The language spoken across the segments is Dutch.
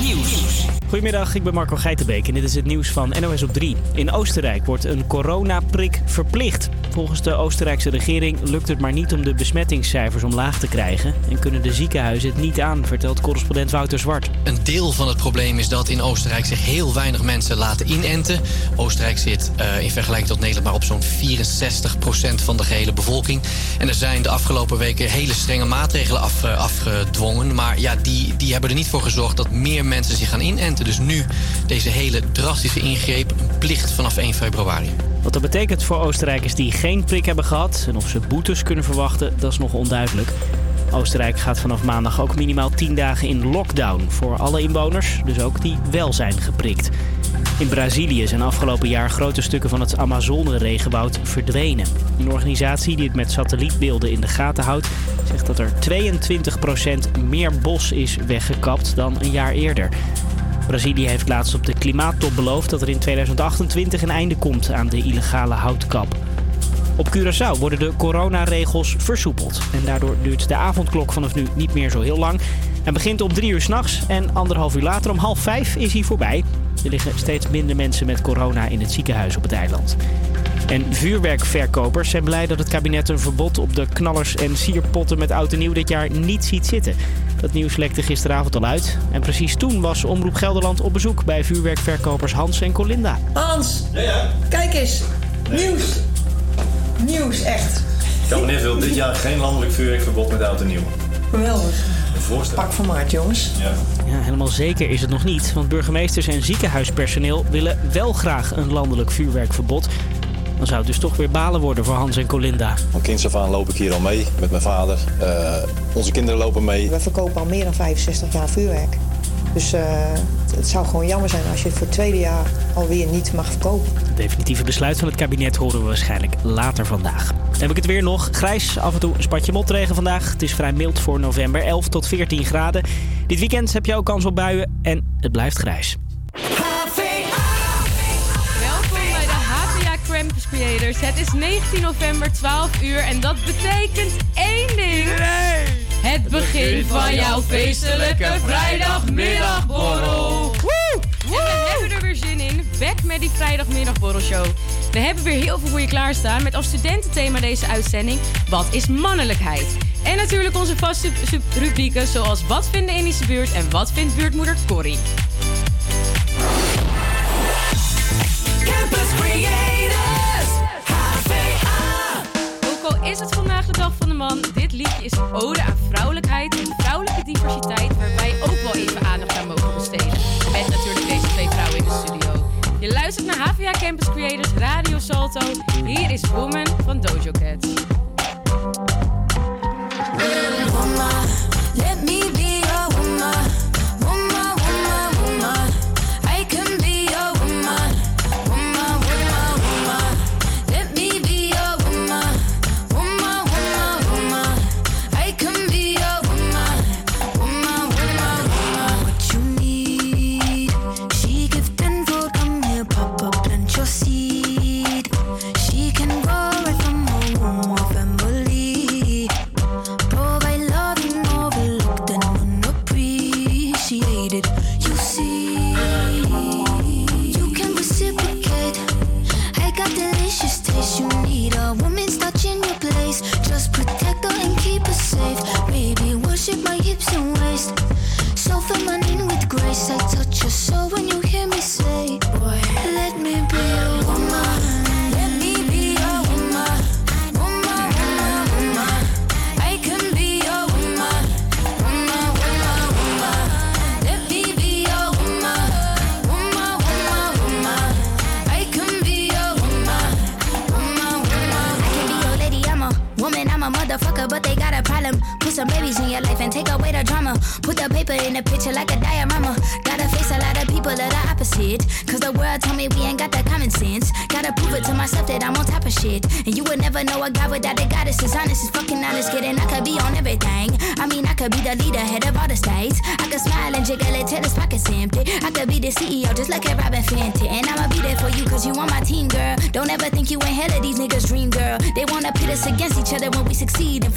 Nieuws. Goedemiddag, ik ben Marco Geitenbeek en dit is het nieuws van NOS op 3. In Oostenrijk wordt een coronaprik verplicht. Volgens de Oostenrijkse regering lukt het maar niet om de besmettingscijfers omlaag te krijgen. En kunnen de ziekenhuizen het niet aan, vertelt correspondent Wouter Zwart. Een deel van het probleem is dat in Oostenrijk zich heel weinig mensen laten inenten. Oostenrijk zit uh, in vergelijking tot Nederland maar op zo'n 64% van de gehele bevolking. En er zijn de afgelopen weken hele strenge maatregelen af, uh, afgedwongen. Maar ja, die, die hebben er niet voor gezorgd dat meer mensen zich gaan inenten. Dus nu deze hele drastische ingreep, een plicht vanaf 1 februari. Wat dat betekent voor Oostenrijkers die geen prik hebben gehad en of ze boetes kunnen verwachten, dat is nog onduidelijk. Oostenrijk gaat vanaf maandag ook minimaal 10 dagen in lockdown voor alle inwoners, dus ook die wel zijn geprikt. In Brazilië zijn afgelopen jaar grote stukken van het Amazone-regenwoud verdwenen. Een organisatie die het met satellietbeelden in de gaten houdt, zegt dat er 22% meer bos is weggekapt dan een jaar eerder. Brazilië heeft laatst op de klimaattop beloofd dat er in 2028 een einde komt aan de illegale houtkap. Op Curaçao worden de coronaregels versoepeld. En daardoor duurt de avondklok vanaf nu niet meer zo heel lang. Hij begint om drie uur s'nachts en anderhalf uur later om half vijf is hij voorbij. Er liggen steeds minder mensen met corona in het ziekenhuis op het eiland. En vuurwerkverkopers zijn blij dat het kabinet een verbod op de knallers en sierpotten met oud en nieuw dit jaar niet ziet zitten. Dat nieuws lekte gisteravond al uit. En precies toen was Omroep Gelderland op bezoek bij vuurwerkverkopers Hans en Colinda. Hans, Ja, ja. kijk eens. Nieuws. Nieuws, echt. Het kabinet wil dit jaar geen landelijk vuurwerkverbod met oud en nieuw. Geweldig. Pak van maart, jongens. Ja. Ja, helemaal zeker is het nog niet. Want burgemeesters en ziekenhuispersoneel willen wel graag een landelijk vuurwerkverbod. Dan zou het dus toch weer balen worden voor Hans en Colinda. Van kinds af aan loop ik hier al mee met mijn vader. Eh, onze kinderen lopen mee. We verkopen al meer dan 65 jaar vuurwerk. Dus eh, het zou gewoon jammer zijn als je het voor het tweede jaar alweer niet mag verkopen. Het definitieve besluit van het kabinet horen we waarschijnlijk later vandaag. Dan heb ik het weer nog. Grijs, af en toe een spatje motregen vandaag. Het is vrij mild voor november, 11 tot 14 graden. Dit weekend heb je ook kans op buien en het blijft grijs. Creators. Het is 19 november, 12 uur en dat betekent één ding. Het begin van jouw feestelijke vrijdagmiddagborrel. En we hebben er weer zin in. Back met die vrijdagmiddagborrelshow. We hebben weer heel veel voor je klaarstaan met als studententhema deze uitzending... Wat is mannelijkheid? En natuurlijk onze vaste rubrieken zoals Wat vindt de Indische buurt en Wat vindt buurtmoeder Corrie? Campus Creators. Is het vandaag de dag van de man, dit liedje is een ode aan vrouwelijkheid en vrouwelijke diversiteit, waar wij ook wel even aandacht aan mogen besteden. Met natuurlijk deze twee vrouwen in de studio. Je luistert naar HVA Campus Creators Radio Salto. Hier is Woman van Dojo Cat.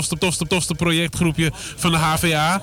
tofste, tofste, tofste projectgroepje van de HVA.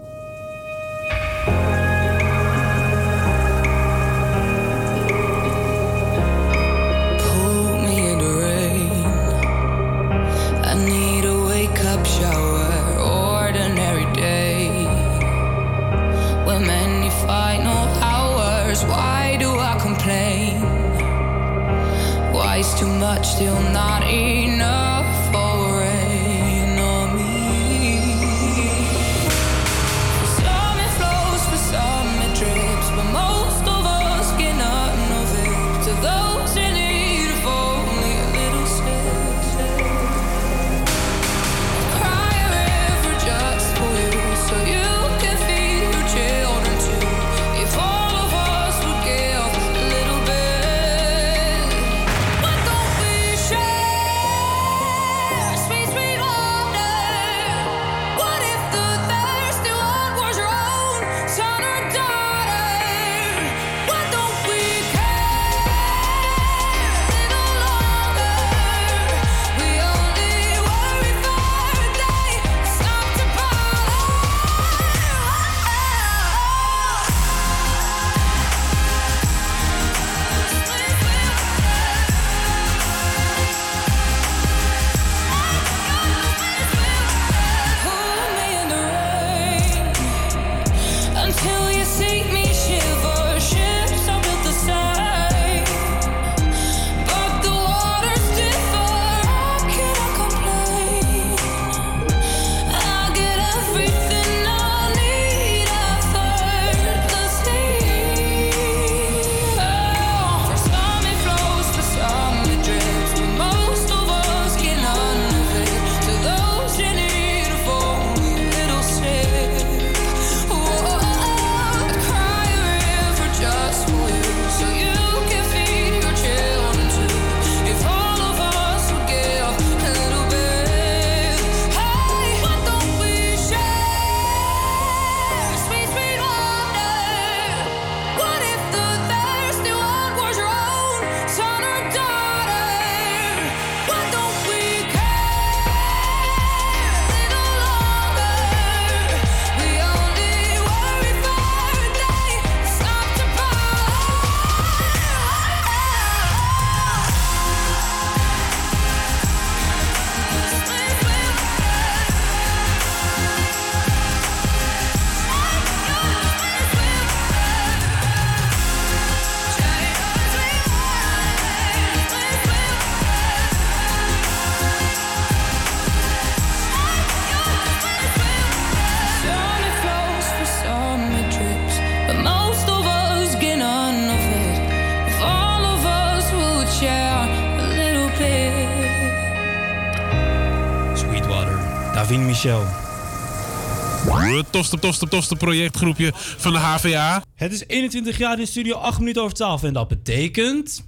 tofste, tofste, tofste projectgroepje van de HVA. Het is 21 jaar in studio, 8 minuten over 12. En dat betekent...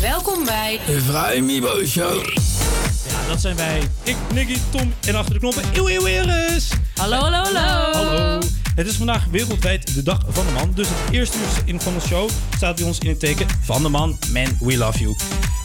Welkom bij... De Vrij Mibo Show. Ja, dat zijn wij. Ik, Nicky, Tom en achter de knoppen... Eeuw, eeuw, Hallo, hallo, hallo. Hallo. Het is vandaag wereldwijd de dag van de man. Dus het eerste uur van de show staat bij ons in het teken van de man. Man, we love you.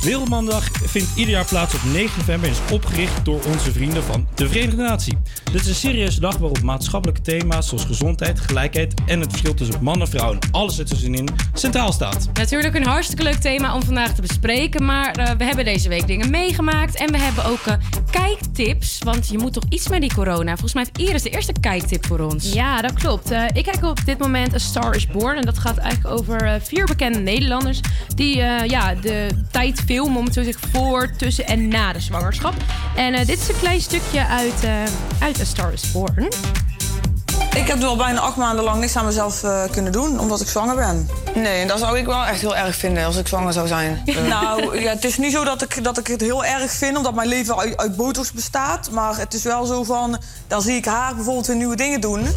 Wereldmandag vindt ieder jaar plaats op 9 november en is opgericht door onze vrienden van de Verenigde Natie. Dit is een serieuze dag waarop maatschappelijke thema's zoals gezondheid, gelijkheid en het verschil tussen mannen en vrouw en alles in centraal staat. Natuurlijk een hartstikke leuk thema om vandaag te bespreken, maar eh, we hebben deze week dingen meegemaakt en we hebben ook eh, kijktips, want je moet toch iets met die corona. Volgens mij heeft eerst de eerste kijktip voor ons. Ja, dat klopt. Eh, ik kijk op dit moment A Star is Born. En dat gaat eigenlijk over eh, vier bekende Nederlanders. Die eh, ja, de tijd filmen, om het zo zeggen, voor, tussen en na de zwangerschap. En dit is een klein stukje uit, uit A Star is Born. Ik heb nu al bijna acht maanden lang niks aan mezelf eh, kunnen doen, omdat ik zwanger ben. Nee, dat zou ik wel echt heel erg vinden als ik zwanger zou zijn. nou, ja, het is niet zo dat ik, dat ik het heel erg vind, omdat mijn leven uit, uit botox bestaat. Maar het is wel zo van, dan zie ik haar bijvoorbeeld weer nieuwe dingen doen.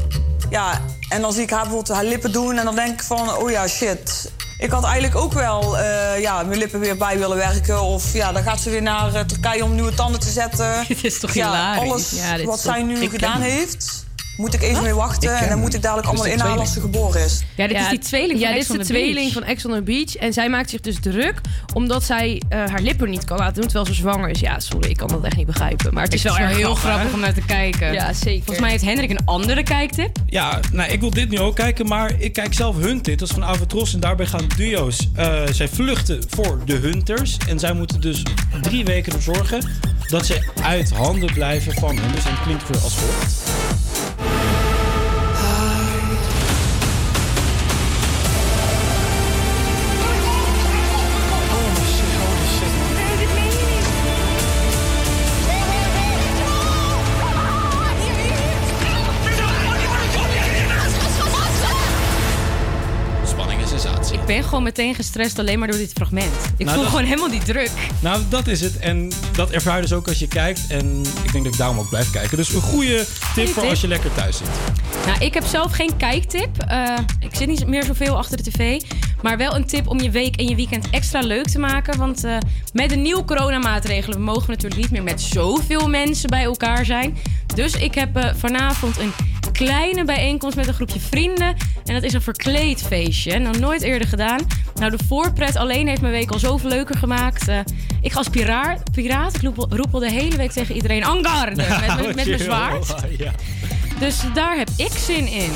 Ja, en dan zie ik haar bijvoorbeeld haar lippen doen en dan denk ik van, oh ja, shit. Ik had eigenlijk ook wel eh, ja, mijn lippen weer bij willen werken. Of ja, dan gaat ze weer naar eh, Turkije om nieuwe tanden te zetten. Dit is toch ja, hilarisch? Alles Ja, wat zij nu gedaan heeft, moet ik even mee wachten. En dan moet ik dadelijk Dit allemaal inhalen als ze geboren is. Ja, dit is die tweeling Ja, van dit Ex is de tweeling Beach. van Ex on the Beach. En zij maakt zich dus druk omdat zij eh, haar lippen niet kan laten doen terwijl ze zwanger is. Ja, sorry, ik kan dat echt niet begrijpen. Maar het is wel erg heel grappig, om naar te kijken. Ja, zeker. Volgens mij heeft Hendrik een andere kijktip. Ja, nou, ik wil dit nu ook kijken, maar ik kijk zelf Hunted. Dat is van Avatros en daarbij gaan duo's. eh, zij vluchten voor de Hunters. En zij moeten dus drie weken ervoor zorgen dat ze uit handen blijven van Hunters. En het klinkt voor als volgt. you Ik ben gewoon meteen gestrest alleen maar door dit fragment. Ik Nou, voel dat- gewoon helemaal die druk. Nou, dat is het. En dat ervaar je dus ook als je kijkt. En ik denk dat ik daarom ook blijf kijken. Dus een goede tip voor tip. als je lekker thuis zit. Nou, ik heb zelf geen kijktip. Eh, ik zit niet meer zoveel achter de tv. Maar wel een tip om je week en je weekend extra leuk te maken. Want eh, met de nieuwe coronamaatregelen mogen we natuurlijk niet meer met zoveel mensen bij elkaar zijn. Dus ik heb eh, vanavond een kleine bijeenkomst met een groepje vrienden. En dat is een verkleedfeestje. Nog nooit eerder gedaan. Nou, de voorpret alleen heeft mijn week al zoveel leuker gemaakt. Eh, ik ga als piraat, piraat ik roep, al- roep al de hele week tegen iedereen... Angarde! Met, mijn- met, mijn zwaard. Ja. Dus daar heb ik zin in.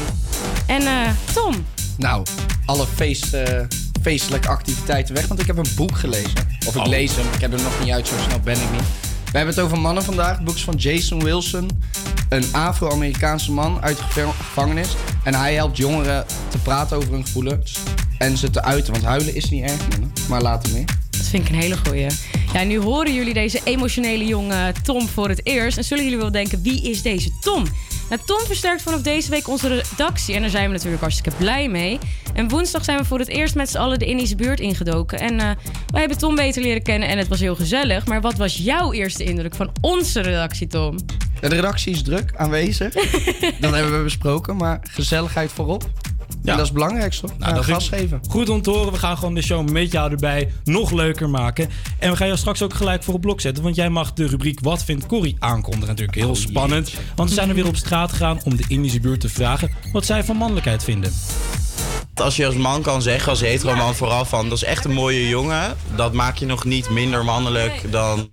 En eh, Tom, Nou, alle feest, eh, feestelijke activiteiten weg, want ik heb een boek gelezen. Of ik Oh. lees hem, ik heb er nog niet uit, zo snel ben ik niet. We hebben het over mannen vandaag. Het boek is van Jason Wilson. Een Afro-Amerikaanse man uit de gevangenis. En hij helpt jongeren te praten over hun gevoelens. En ze te uiten, want huilen is niet erg, mannen. Maar later meer. dat vind ik een hele goeie. Ja, nu horen jullie deze emotionele jonge Tom voor het eerst. En zullen jullie wel denken, wie is deze Tom? Nou, Tom versterkt vanaf deze week onze redactie. En daar zijn we natuurlijk hartstikke blij mee. En woensdag zijn we voor het eerst met z'n allen de Indische buurt ingedoken. En eh, wij hebben Tom beter leren kennen en het was heel gezellig. Maar wat was jouw eerste indruk van onze redactie, Tom? De redactie is druk aanwezig. dat hebben we besproken, maar gezelligheid voorop. Ja. En dat is het belangrijkste. toch? Nou, Ja, gas geven. Goed om te horen. We gaan gewoon de show met jou erbij nog leuker maken. En we gaan jou straks ook gelijk voor het blok zetten. Want jij mag de rubriek Wat vindt Corrie aankondigen. Natuurlijk heel spannend. Want we zijn er weer op straat gegaan om de Indische buurt te vragen wat zij van mannelijkheid vinden. Als je als man kan zeggen, als hetero man vooral van... dat is echt een mooie jongen, dat maak je nog niet minder mannelijk dan...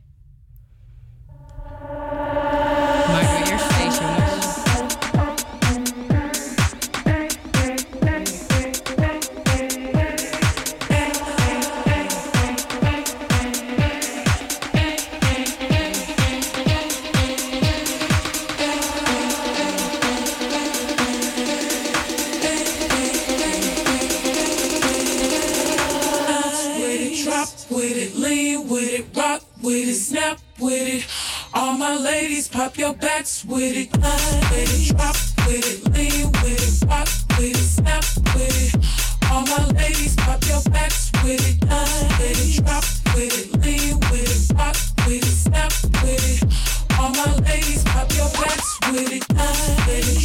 my ladies, pop your backs with it. Bounce with it, drop with it, lean with it, rock with it, snap with it. All my ladies, pop your backs with it. Bounce with it, drop with it, lean with it, rock with it, snap with it. All my ladies, pop your backs with it. Bounce with it,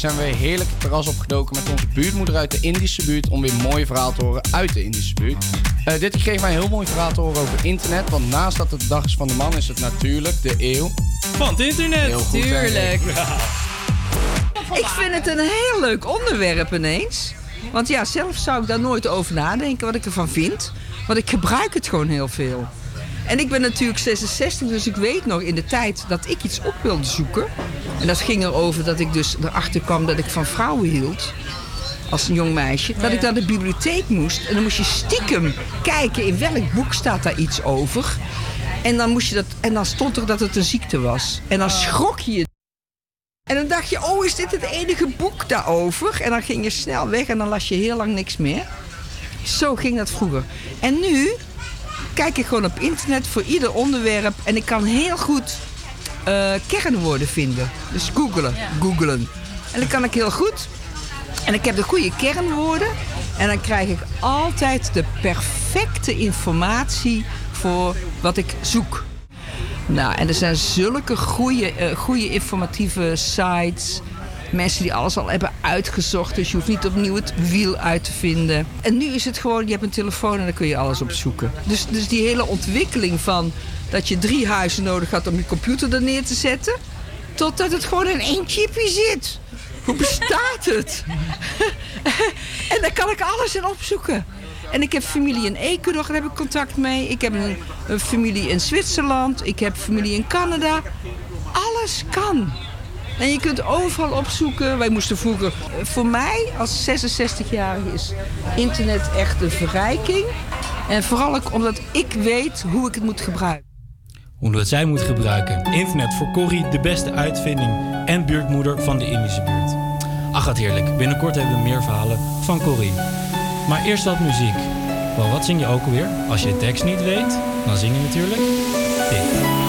zijn we heerlijk het terras opgedoken met onze buurtmoeder uit de Indische buurt om weer mooie verhalen te horen uit de Indische buurt. Eh, dit kregen wij een heel mooi verhaal te horen over internet, want naast dat het de dag is van de man is het natuurlijk de eeuw van het internet. Heel goed. Ik vind het een heel leuk onderwerp ineens. Want ja, zelf zou ik daar nooit over nadenken wat ik ervan vind. Want ik gebruik het gewoon heel veel. En ik ben natuurlijk 66, dus ik weet nog in de tijd dat ik iets op wilde zoeken. En dat ging erover dat ik dus erachter kwam dat ik van vrouwen hield. Als een jong meisje. Dat ik naar de bibliotheek moest. En dan moest je stiekem kijken in welk boek staat daar iets over. En dan, moest je dat, en dan stond er dat het een ziekte was. En dan schrok je je en dan dacht je, oh, is dit het enige boek daarover? En dan ging je snel weg en dan las je heel lang niks meer. Zo ging dat vroeger. En nu kijk ik gewoon op internet voor ieder onderwerp. En ik kan heel goed eh, kernwoorden vinden. Dus googelen, googelen. En dat kan ik heel goed. En ik heb de goede kernwoorden. En dan krijg ik altijd de perfecte informatie voor wat ik zoek. Nou, en er zijn zulke goede, eh, goede informatieve sites. Mensen die alles al hebben uitgezocht. Dus je hoeft niet opnieuw het wiel uit te vinden. En nu is het gewoon, je hebt een telefoon en dan kun je alles opzoeken. Dus, dus die hele ontwikkeling van dat je drie huizen nodig had om je computer er neer te zetten. Totdat het gewoon in één chipje zit. Hoe bestaat het? en daar kan ik alles in opzoeken. En ik heb familie in Ecuador, daar heb ik contact mee. Ik heb een, familie in Zwitserland. Ik heb familie in Canada. Alles kan. En je kunt overal opzoeken. Wij moesten vroeger... Voor mij als 66-jarige is internet echt een verrijking. En vooral ook omdat ik weet hoe ik het moet gebruiken. Hoe dat zij moet gebruiken. Internet voor Corrie, de beste uitvinding en buurtmoeder van de Indische buurt. Ach, wat heerlijk. Binnenkort hebben we meer verhalen van Corrie. Maar eerst wat muziek. Wel, wat zing je ook alweer? Als je de tekst niet weet, dan zing je natuurlijk dit.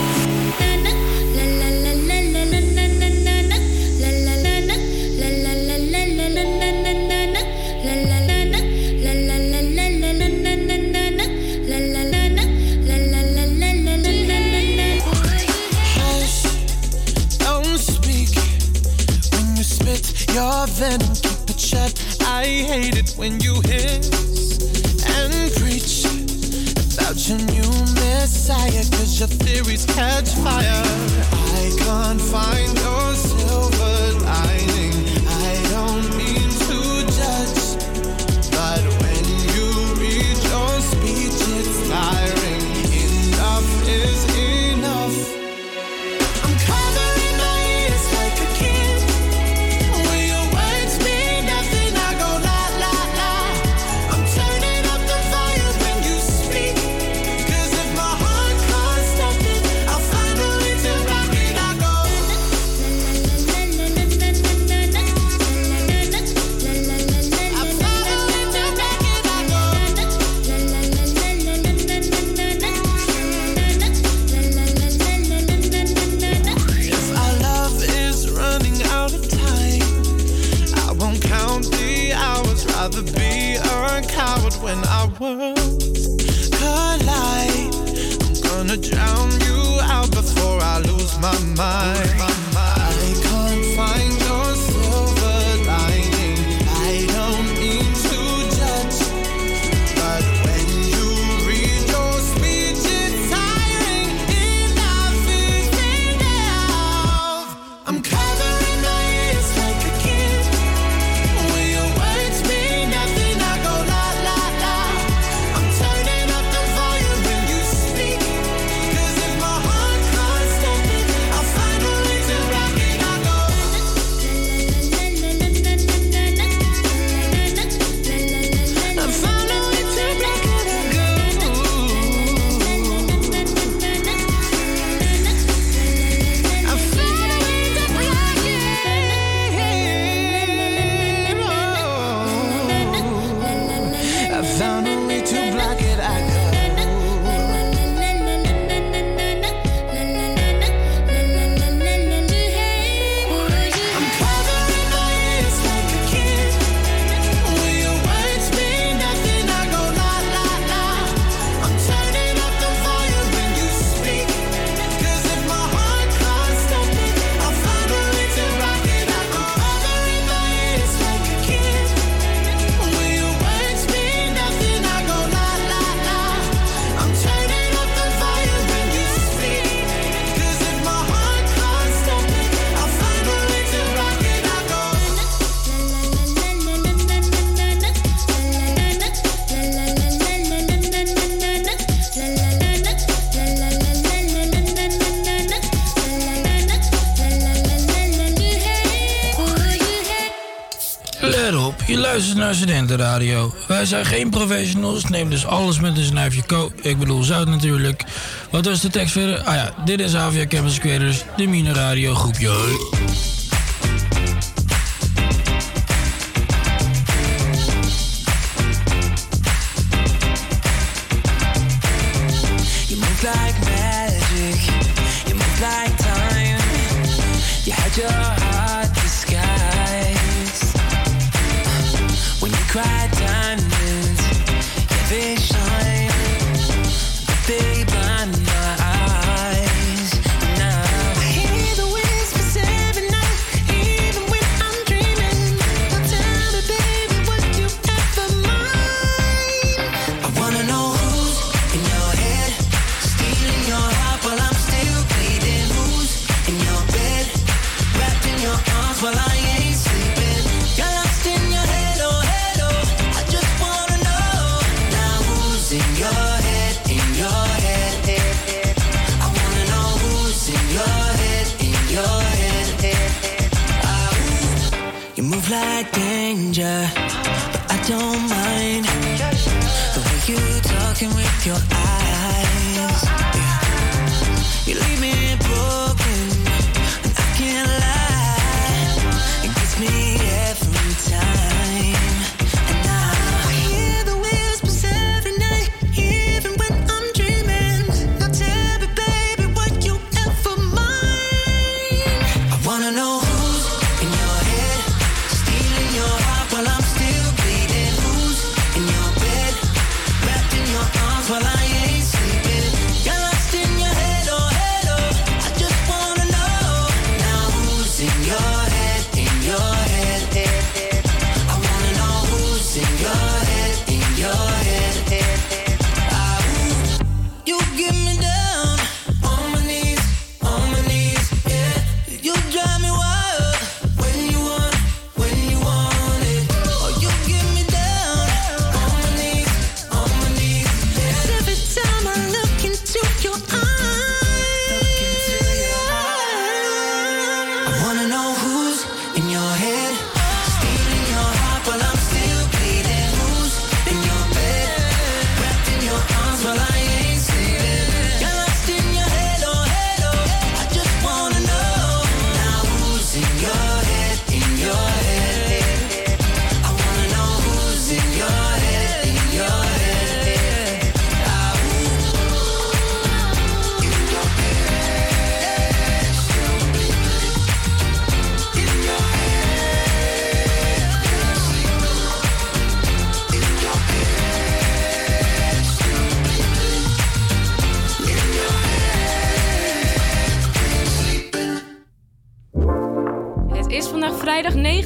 venom, keep it shut. I hate it when you hiss and preach about your new messiah, cause your theories catch fire. I can't find your silver lining. naar Wij zijn geen professionals, neem dus alles met een snuifje ko. Ik bedoel zout natuurlijk. Wat was de tekst verder? Ah ja, dit is Avia Campus Creators, dus de Mine Radio groepje.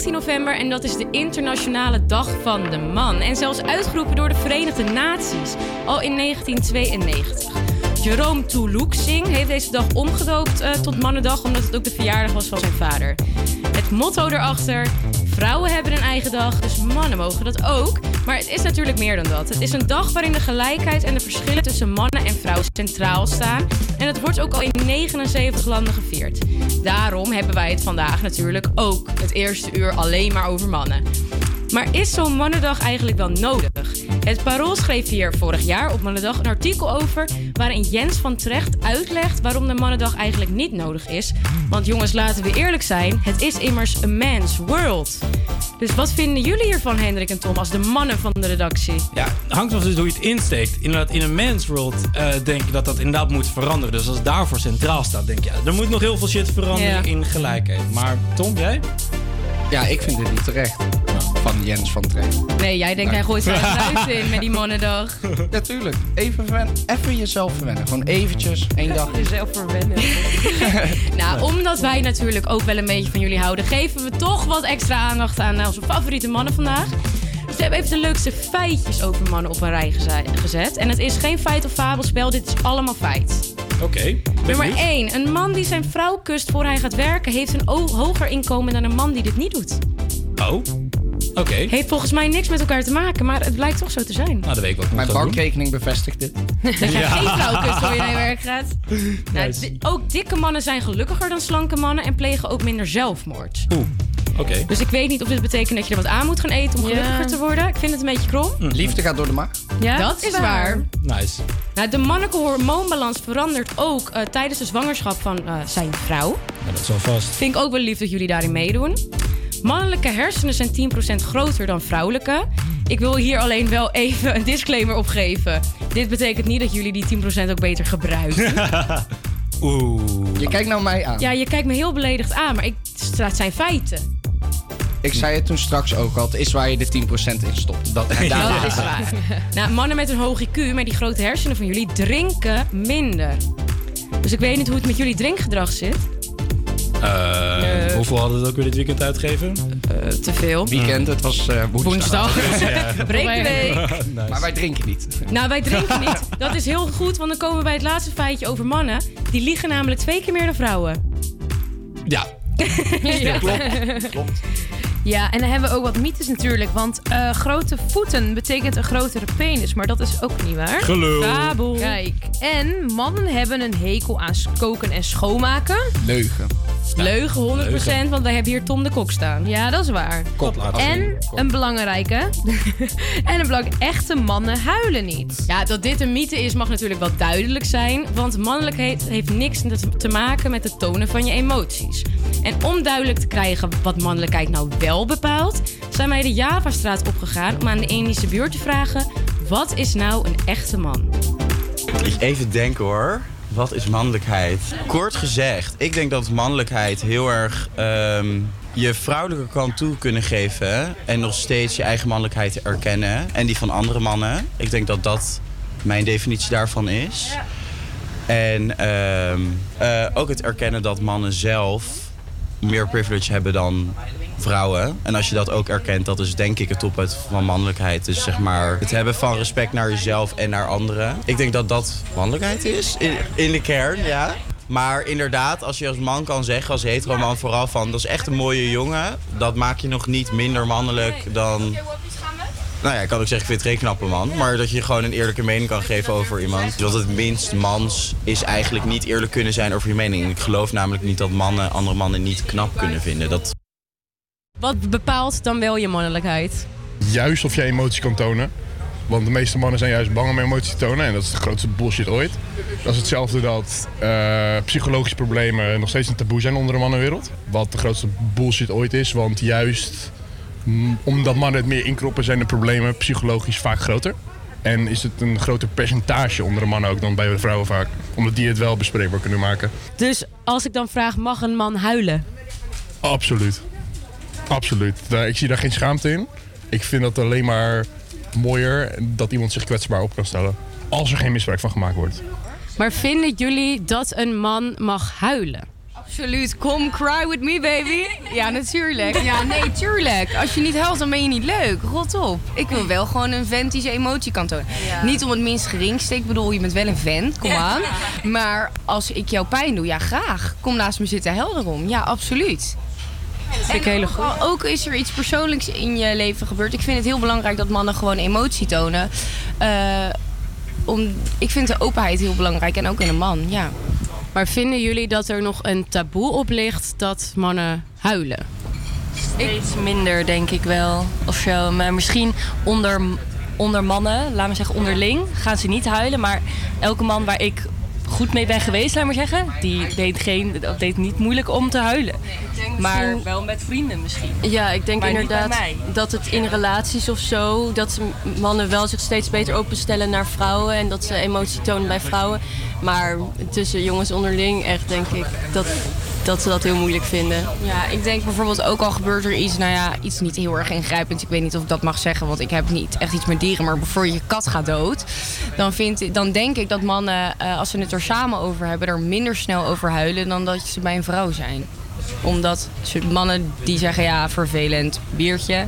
19 november en dat is de Internationale Dag van de Man. En zelfs uitgeroepen door de Verenigde Naties al in 1992. Jerome Toulouxing heeft deze dag omgedoopt eh, tot Mannendag omdat het ook de verjaardag was van zijn vader. Het motto erachter: vrouwen hebben een eigen dag, dus mannen mogen dat ook. Maar het is natuurlijk meer dan dat. Het is een dag waarin de gelijkheid en de verschillen tussen mannen en vrouwen centraal staan. En het wordt ook al in 79 landen gevierd. Daarom hebben wij het vandaag natuurlijk ook het eerste uur alleen maar over mannen. Maar is zo'n Mannendag eigenlijk wel nodig? Het Parool schreef hier vorig jaar op Mannendag een artikel over... waarin Jens van Trecht uitlegt waarom de Mannendag eigenlijk niet nodig is. Want jongens, laten we eerlijk zijn, het is immers a man's world. Dus wat vinden jullie hiervan, Hendrik en Tom, als de mannen van de redactie? Ja, hangt af dus hoe je het insteekt. Inderdaad, in een man's world eh, denk ik dat dat inderdaad moet veranderen. Dus als het daarvoor centraal staat, denk je, ja, er moet nog heel veel shit veranderen Ja. in gelijkheid. Maar Tom, jij? Ja, ik vind dit niet terecht. Van Jens van Trecht. Nee, jij denkt hij gooit zijn huis in met die Mannendag. Natuurlijk. Even, verwen- even jezelf verwennen. Gewoon eventjes, één dag. Jezelf verwennen. Nou, omdat wij natuurlijk ook wel een beetje van jullie houden, geven we toch wat extra aandacht aan onze favoriete mannen vandaag. Dus we hebben even de leukste feitjes over mannen op een rij geze- gezet. En het is geen feit of fabelspel, dit is allemaal feit. Oké. Nummer 1. Een man die zijn vrouw kust voor hij gaat werken... heeft een hoger inkomen dan een man die dit niet doet. Oh, oké. Heeft volgens mij niks met elkaar te maken, maar het blijkt toch zo te zijn. Nou, de week wat Mijn bankrekening bevestigt dit. Dat jij Ja. geen vrouw kust voor je naar je werk gaat. Nou, Nice. di- ook dikke mannen zijn gelukkiger dan slanke mannen... en plegen ook minder zelfmoord. Oeh, oké. Dus ik weet niet of dit betekent dat je er wat aan moet gaan eten om Ja. gelukkiger te worden. Ik vind het een beetje krom. Liefde gaat door de maag. Ja, dat is waar. Nice. Nou, de mannelijke hormoonbalans verandert ook eh, tijdens de zwangerschap van eh, zijn vrouw. Ja, dat is wel vast. Vind ik ook wel lief dat jullie daarin meedoen. Mannelijke hersenen zijn 10% groter dan vrouwelijke. Ik wil hier alleen wel even een disclaimer op geven. Dit betekent niet dat jullie die 10% ook beter gebruiken. Oeh. Je kijkt nou mij aan. Ja, je kijkt me heel beledigd aan, maar ik, het zijn feiten. Ik zei het toen straks ook al. Het is waar je de 10% in stopt. Dat, en daar Dat is waar. Nou, mannen met een hoog IQ, met die grote hersenen van jullie, drinken minder. Dus ik weet niet hoe het met jullie drinkgedrag zit. Eh, hoeveel hadden we het ook weer dit weekend uitgegeven? te veel. Weekend, het was eh, woensdag. Woensdag. Ja. Breekweek. Nice. Maar wij drinken niet. Nou, wij drinken niet. Dat is heel goed, want dan komen we bij het laatste feitje over mannen. Die liegen namelijk twee keer meer dan vrouwen. Ja. Ja. Klopt. Klopt. Ja, en dan hebben we ook wat mythes natuurlijk. Want eh, grote voeten betekent een grotere penis. Maar dat is ook niet waar. Gelul. Fabel. Kijk, en mannen hebben een hekel aan koken en schoonmaken. Leugen. Leugen 100%, want wij hebben hier Tom de Kok staan. Ja, dat is waar. Kop. En een belangrijke. en een belangrijk, echte mannen huilen niet. Ja, dat dit een mythe is mag natuurlijk wel duidelijk zijn. Want mannelijkheid heeft niks te- te maken met het tonen van je emoties. En om duidelijk te krijgen wat mannelijkheid nou wel bepaalt... zijn wij de Javastraat opgegaan om aan de Indische buurt te vragen... wat is nou een echte man? Even denken hoor. Wat is mannelijkheid? Kort gezegd, ik denk dat mannelijkheid heel erg ehm, je vrouwelijke kant toe kunnen geven. En nog steeds je eigen mannelijkheid erkennen. En die van andere mannen. Ik denk dat dat mijn definitie daarvan is. En ehm, eh, ook het erkennen dat mannen zelf meer privilege hebben dan vrouwen. En als je dat ook erkent, dat is denk ik het toppunt van mannelijkheid. Dus zeg maar het hebben van respect naar jezelf en naar anderen. Ik denk dat dat mannelijkheid is, in, in de kern, ja. Maar inderdaad, als je als man kan zeggen, als hetero man vooral van... dat is echt een mooie jongen, dat maakt je nog niet minder mannelijk dan... Nou ja, ik kan ook zeggen, ik vind het geen knappe man. Maar dat je gewoon een eerlijke mening kan geven over iemand. Want het minst mans is eigenlijk niet eerlijk kunnen zijn over je mening. Ik geloof namelijk niet dat mannen andere mannen niet knap kunnen vinden. Dat Wat bepaalt dan wel je mannelijkheid? Juist of jij emoties kan tonen. Want de meeste mannen zijn juist bang om emoties te tonen. En dat is de grootste bullshit ooit. Dat is hetzelfde dat eh, psychologische problemen nog steeds een taboe zijn onder de mannenwereld. Wat de grootste bullshit ooit is. Want juist mm, omdat mannen het meer inkroppen zijn de problemen psychologisch vaak groter. En is het een groter percentage onder de mannen ook dan bij de vrouwen vaak. Omdat die het wel bespreekbaar kunnen maken. Dus als ik dan vraag, mag een man huilen? Absoluut. Absoluut. Daar- Ik zie daar geen schaamte in. Ik vind dat alleen maar mooier dat iemand zich kwetsbaar op kan stellen. Als er geen misbruik van gemaakt wordt. Maar vinden jullie dat een man mag huilen? Absoluut. Come cry with me, baby. Ja, natuurlijk. Ja, nee, tuurlijk. Als je niet huilt, dan ben je niet leuk. Rot op. Ik wil wel gewoon een vent die zijn emotie kan tonen. Niet om het minst geringste. Ik bedoel, je bent wel een vent. Kom aan. Maar als ik jou pijn doe, ja, graag. Kom naast me zitten, helder om. Ja, absoluut. Vind ik hele goed. Ook, is er iets persoonlijks in je leven gebeurd. Ik vind het heel belangrijk dat mannen gewoon emotie tonen. Eh, om, ik vind de openheid heel belangrijk. En ook in een man, ja. Maar vinden jullie dat er nog een taboe op ligt dat mannen huilen? Steeds minder, denk ik wel. Of zo. Maar misschien onder, onder mannen, laat maar zeggen onderling, gaan ze niet huilen. Maar elke man waar ik goed mee ben geweest, laat maar zeggen, die deed, geen, deed niet moeilijk om te huilen. Maar wel met vrienden misschien. Ja, ik denk Maar inderdaad dat het in relaties of zo, dat mannen wel zich steeds beter openstellen naar vrouwen en dat ze emotie tonen bij vrouwen. Maar tussen jongens onderling echt denk ik dat, dat ze dat heel moeilijk vinden. Ja, ik denk bijvoorbeeld ook al gebeurt er iets, nou ja, iets niet heel erg ingrijpends. Ik weet niet of ik dat mag zeggen, want ik heb niet echt iets met dieren. Maar bijvoorbeeld je kat gaat dood, dan, vind, dan denk ik dat mannen, eh, als ze het er samen over hebben, er minder snel over huilen dan dat ze bij een vrouw zijn. Omdat mannen die zeggen, ja, vervelend, biertje.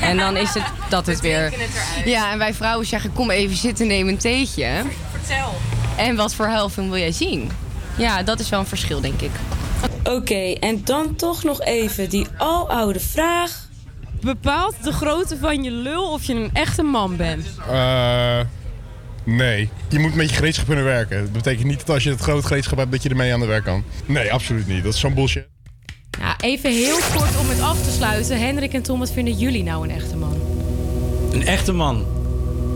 En dan is het dat het weer. Ja, en wij vrouwen zeggen, kom even zitten, neem een theetje. Vertel. En wat voor huilfilm wil jij zien? Ja, dat is wel een verschil, denk ik. Oké, en dan toch nog even die aloude vraag. Bepaalt de grootte van je lul of je een echte man bent? Eh, nee. Je moet met je gereedschap kunnen werken. Dat betekent niet dat als je het groot gereedschap hebt dat je ermee aan de werk kan. Nee, absoluut niet. Dat is zo'n bullshit. Ja, even heel kort om het af te sluiten. Hendrik en Tom, wat vinden jullie nou een echte man? Een echte man,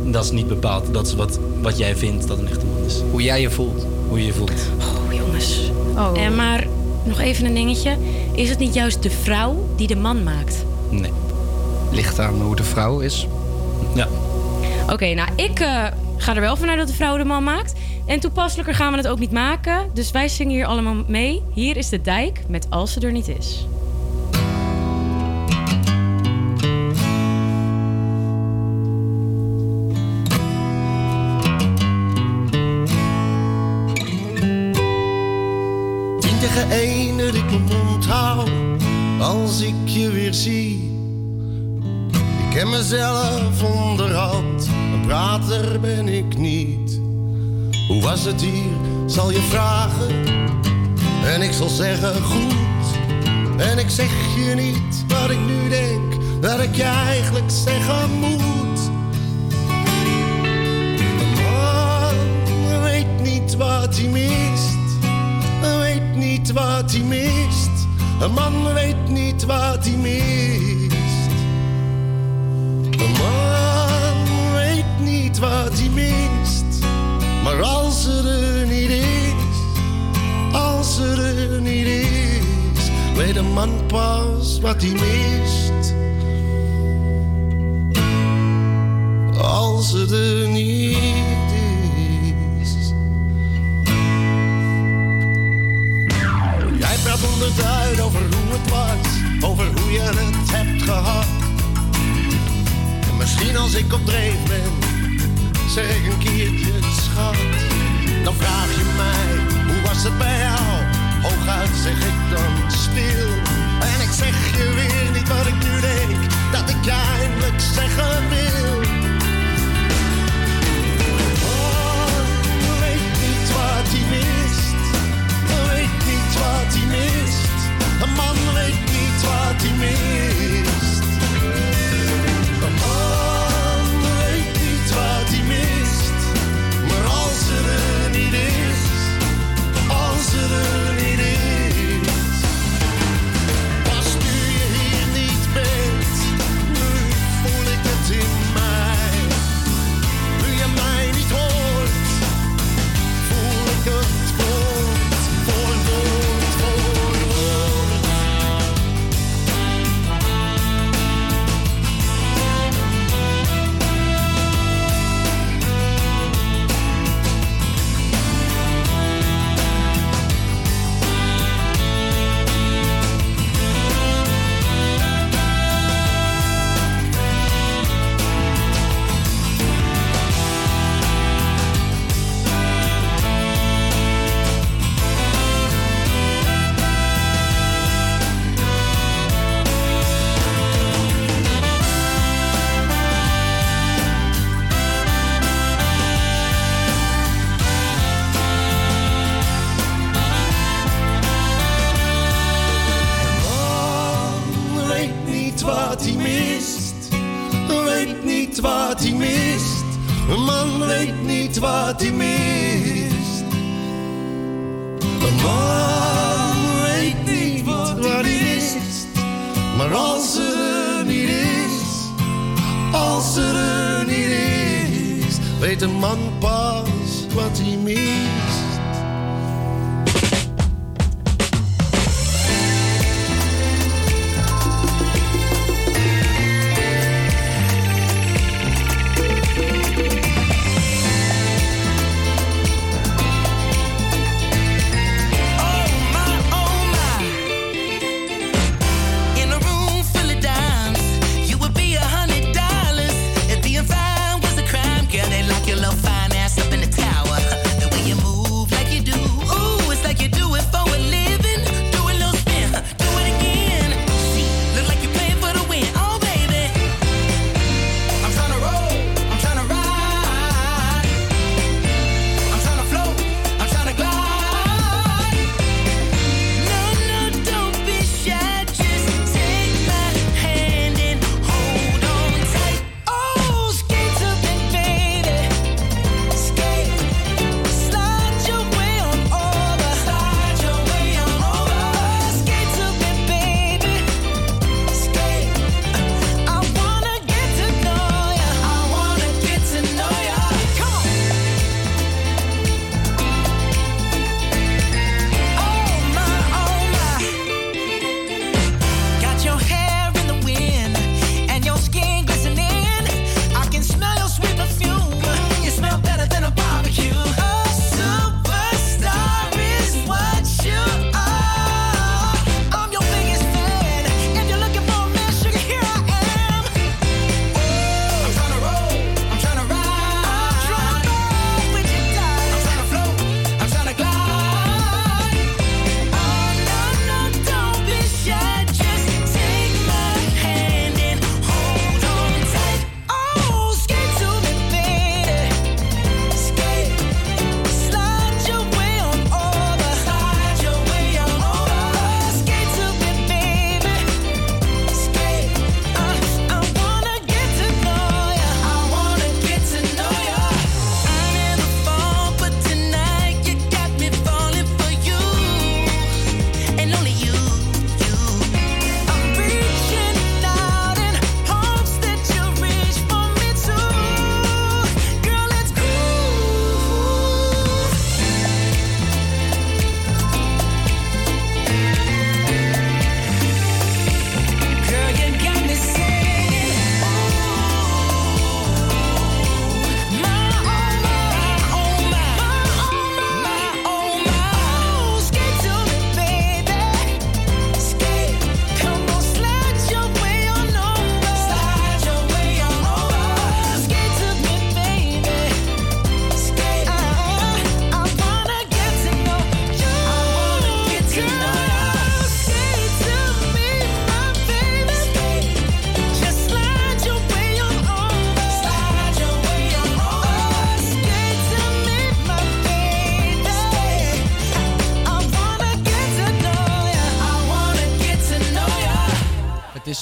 dat is niet bepaald. Dat is wat, wat jij vindt dat een echte man is. Hoe jij je voelt. Hoe je je voelt. Oh, jongens. Oh. En maar nog even een dingetje. Is het niet juist de vrouw die de man maakt? Nee. Ligt aan hoe de vrouw is. Ja. Oké, nou ik eh, ga er wel vanuit dat de vrouw de man maakt. En toepasselijker gaan we het ook niet maken. Dus wij zingen hier allemaal mee. Hier is de dijk met Als ze er niet is. Als ik je weer zie? Ik ken mezelf onderhand, een prater ben ik niet. Hoe was het hier, zal je vragen en ik zal zeggen goed. En ik zeg je niet wat ik nu denk, dat ik je eigenlijk zeggen moet. Man weet niet wat hij mist weet niet wat hij mist. Een man weet niet wat hij mist. Een man weet niet wat hij mist. Maar als ze er niet is, als ze er niet is, weet een man pas wat hij mist. Als ze er niet is. Misschien als ik op dreef ben, zeg ik een keertje schat. Dan vraag je mij, hoe was het bij jou? Hooguit zeg ik dan stil. En ik zeg je weer niet wat ik nu denk, dat ik je eindelijk zeggen wil. Oh, weet niet wat hij mist. Weet niet wat hij mist. Een man weet niet wat hij mist. Wat hij mist. Een man weet niet wat hij mist. Maar als er niet is, als er niet is, weet een man pas wat hij mist.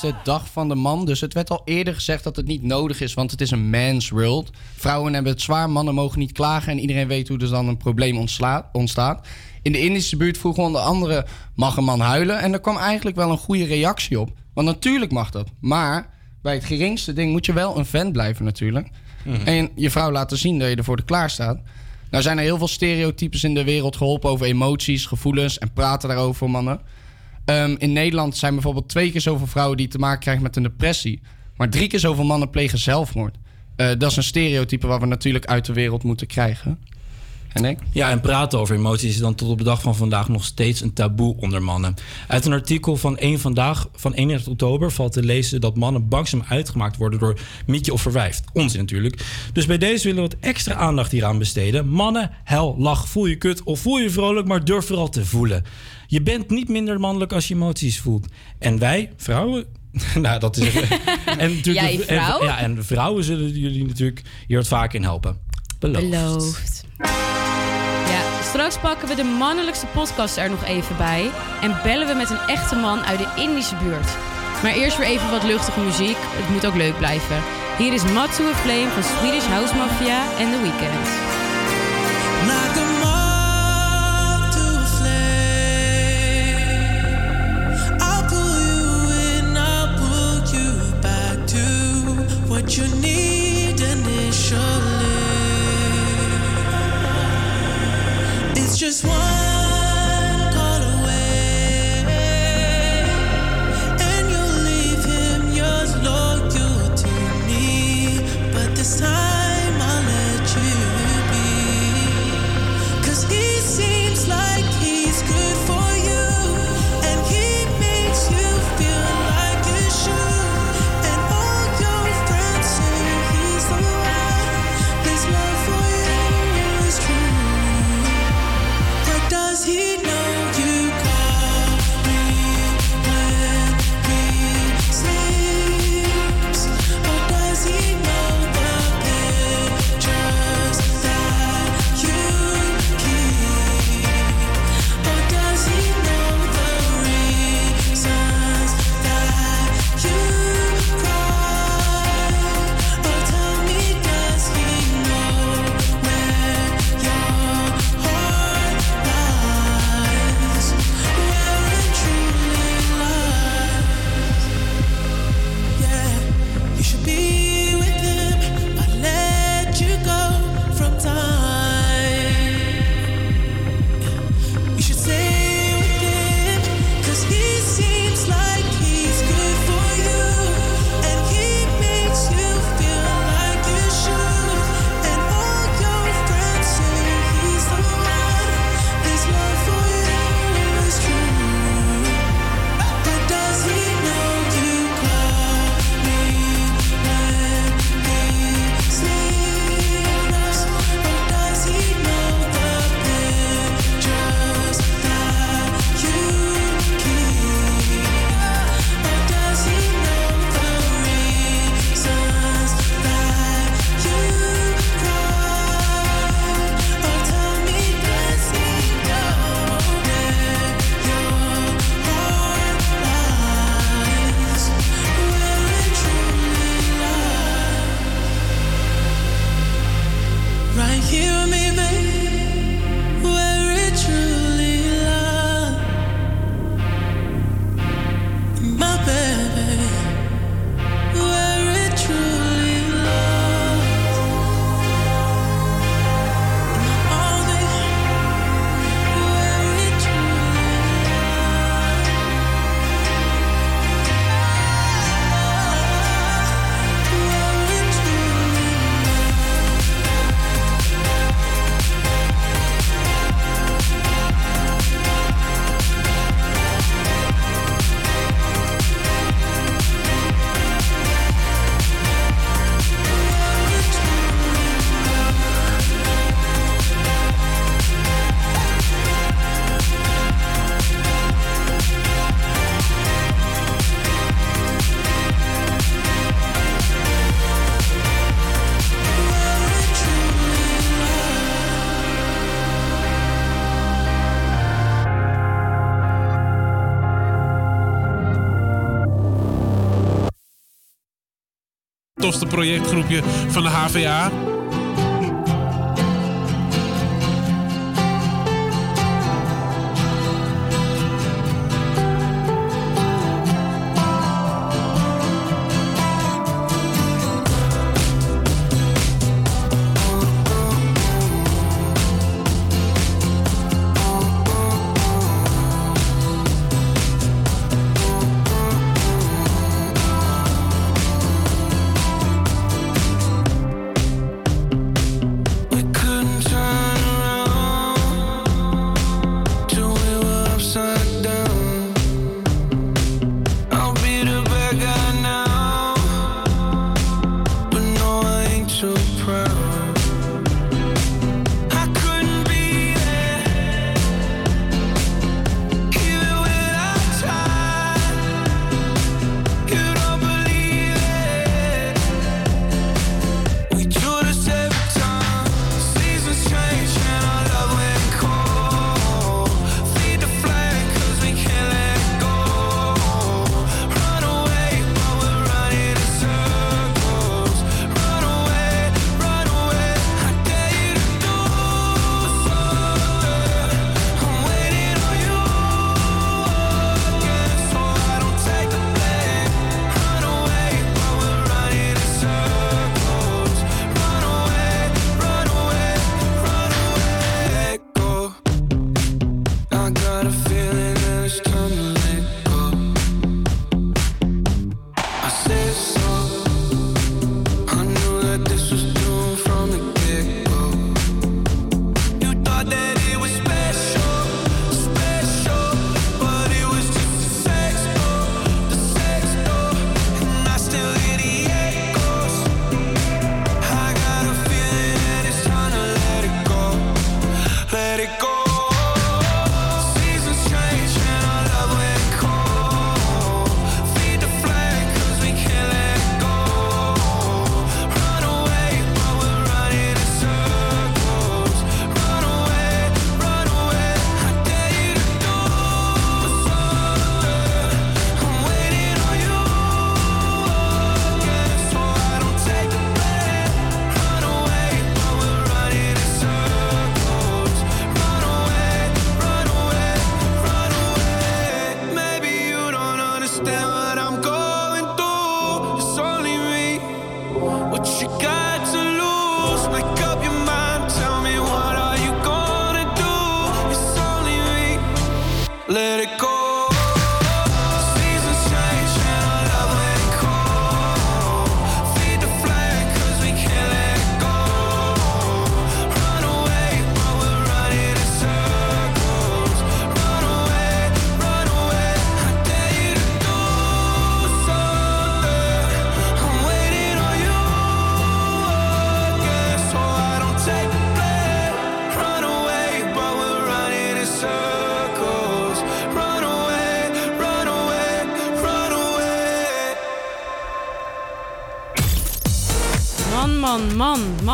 De dag van de man, dus het werd al eerder gezegd dat het niet nodig is, want het is een man's world. Vrouwen hebben het zwaar, mannen mogen niet klagen en iedereen weet hoe er dan een probleem ontstaat. In de Indische buurt vroegen onder andere, mag een man huilen? En er kwam eigenlijk wel een goede reactie op. Want natuurlijk mag dat, maar bij het geringste ding moet je wel een vent blijven natuurlijk. En je vrouw laten zien dat je er voor de klaar staat. Nou zijn er heel veel stereotypes in de wereld geholpen over emoties, gevoelens en praten daarover voor mannen. Ehm, in Nederland zijn bijvoorbeeld twee keer zoveel vrouwen die te maken krijgen met een depressie. Maar drie keer zoveel mannen plegen zelfmoord. Eh, dat is een stereotype waar we natuurlijk uit de wereld moeten krijgen. En ik? Ja, en praten over emoties is dan tot op de dag van vandaag nog steeds een taboe onder mannen. Uit een artikel van 1 Vandaag van 31 oktober valt te lezen dat mannen bangzaam uitgemaakt worden door mietje of verwijfd. Onzin natuurlijk. Dus bij deze willen we wat extra aandacht hieraan besteden. Mannen, hel, lach, voel je kut of voel je vrolijk, maar durf vooral te voelen. Je bent niet minder mannelijk als je emoties voelt. En wij, vrouwen, nou, dat is. en natuurlijk Jij de- en- vrouw? ja, en vrouwen zullen jullie natuurlijk hier wat vaker in helpen. Beloofd. Beloofd. Ja, straks pakken we de mannelijkste podcast er nog even bij. En bellen we met een echte man uit de Indische buurt. Maar eerst weer even wat luchtige muziek. Het moet ook leuk blijven. Hier is Matsu Flame van Swedish House Mafia en The Weeknd. Projectgroepje van de HVA.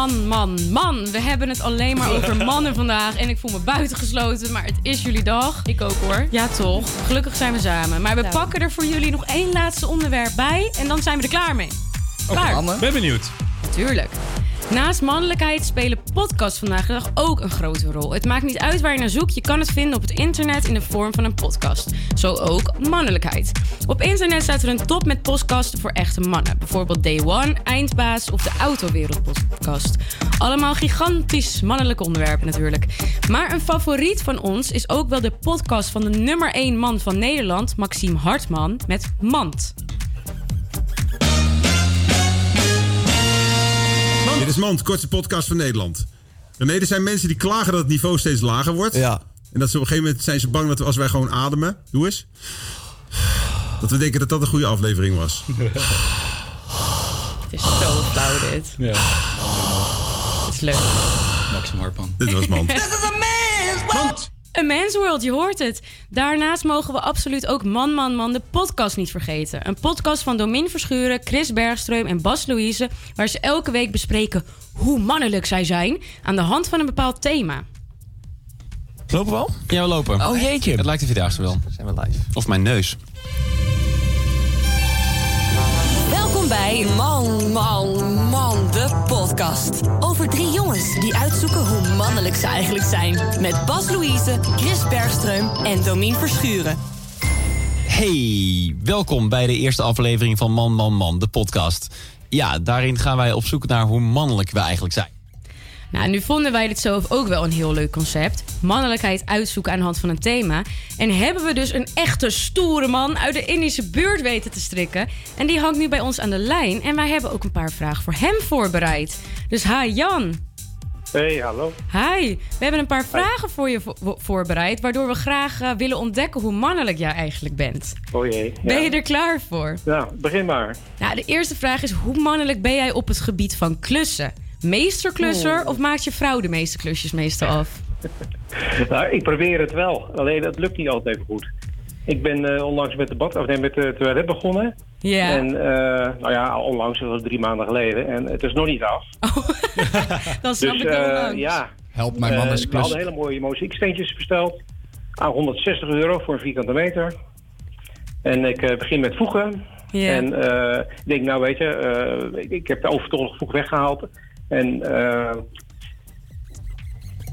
Man, man, man. We hebben het alleen maar over mannen vandaag. En ik voel me buitengesloten, maar het is jullie dag. Ik ook hoor. Ja, toch. Gelukkig zijn we samen. Maar we Ja. pakken er voor jullie nog één laatste onderwerp bij. En dan zijn we er klaar mee. Klaar? Ben benieuwd. Tuurlijk. Naast mannelijkheid spelen podcasts vandaag de dag ook een grote rol. Het maakt niet uit waar je naar zoekt, je kan het vinden op het internet in de vorm van een podcast. Zo ook mannelijkheid. Op internet staat er een top met podcasts voor echte mannen. Bijvoorbeeld Day One, Eindbaas of de Autowereld podcast. Allemaal gigantisch mannelijke onderwerpen natuurlijk. Maar een favoriet van ons is ook wel de podcast van de nummer 1 man van Nederland, Maxime Hartman, met Mand. Dit is Mand, kortste podcast van Nederland. Nee, er zijn mensen die klagen dat het niveau steeds lager wordt. Ja. En dat ze op een gegeven moment zijn ze bang dat als wij gewoon ademen, doe eens. Dat we denken dat dat een goede aflevering was. Het is zo flauw dit. Ja. Het is leuk. Maxim Hartman. Dit was Mand. Een Man's World, je hoort het. Daarnaast mogen we absoluut ook Man, Man, Man de podcast niet vergeten. Een podcast van Domin Verschuren, Chris Bergström en Bas Louise... waar ze elke week bespreken hoe mannelijk zij zijn... aan de hand van een bepaald thema. Lopen we al? Ja, we lopen. Oh jeetje. Het lijkt de Vierdaagse wel. Zijn we live. Of mijn neus. Welkom bij Man, Man, Man, de podcast. Over drie jongens die uitzoeken hoe mannelijk ze eigenlijk zijn. Met Bas Louise, Chris Bergström en Domien Verschuren. Hey, welkom bij de eerste aflevering van Man, Man, Man, de podcast. Ja, daarin gaan wij op zoek naar hoe mannelijk we eigenlijk zijn. Nou, nu vonden wij dit zelf ook wel een heel leuk concept. Mannelijkheid uitzoeken aan de hand van een thema. En hebben we dus een echte stoere man uit de Indische buurt weten te strikken. En die hangt nu bij ons aan de lijn. En wij hebben ook een paar vragen voor hem voorbereid. Dus hi Jan. Hey, hallo. Hi, we hebben een paar vragen voor je vo- voorbereid, waardoor we graag eh, willen ontdekken hoe mannelijk jij eigenlijk bent. Oh jee. Ben je er klaar voor? Ja, begin maar. Nou, de eerste vraag is: hoe mannelijk ben jij op het gebied van klussen? Meesterklusser Oeh. of maakt je vrouw de meeste klusjes meestal af? Nou, ik probeer het wel, alleen het lukt niet altijd even goed. Ik ben eh, onlangs met de bad, of nee, met de toilet begonnen. Ja. En eh, nou ja, onlangs, dat was drie maanden geleden. En het is nog niet af. Dan snap dus ik wel langs. ja. Help mijn man eens We klus. hadden hele mooie mozaïeksteentjes besteld. Aan 160 euro voor een vierkante meter. En ik eh, begin met voegen. Ja. En eh, ik denk, nou weet je, eh, ik, ik heb de overtollige voeg weggehaald. En, eh,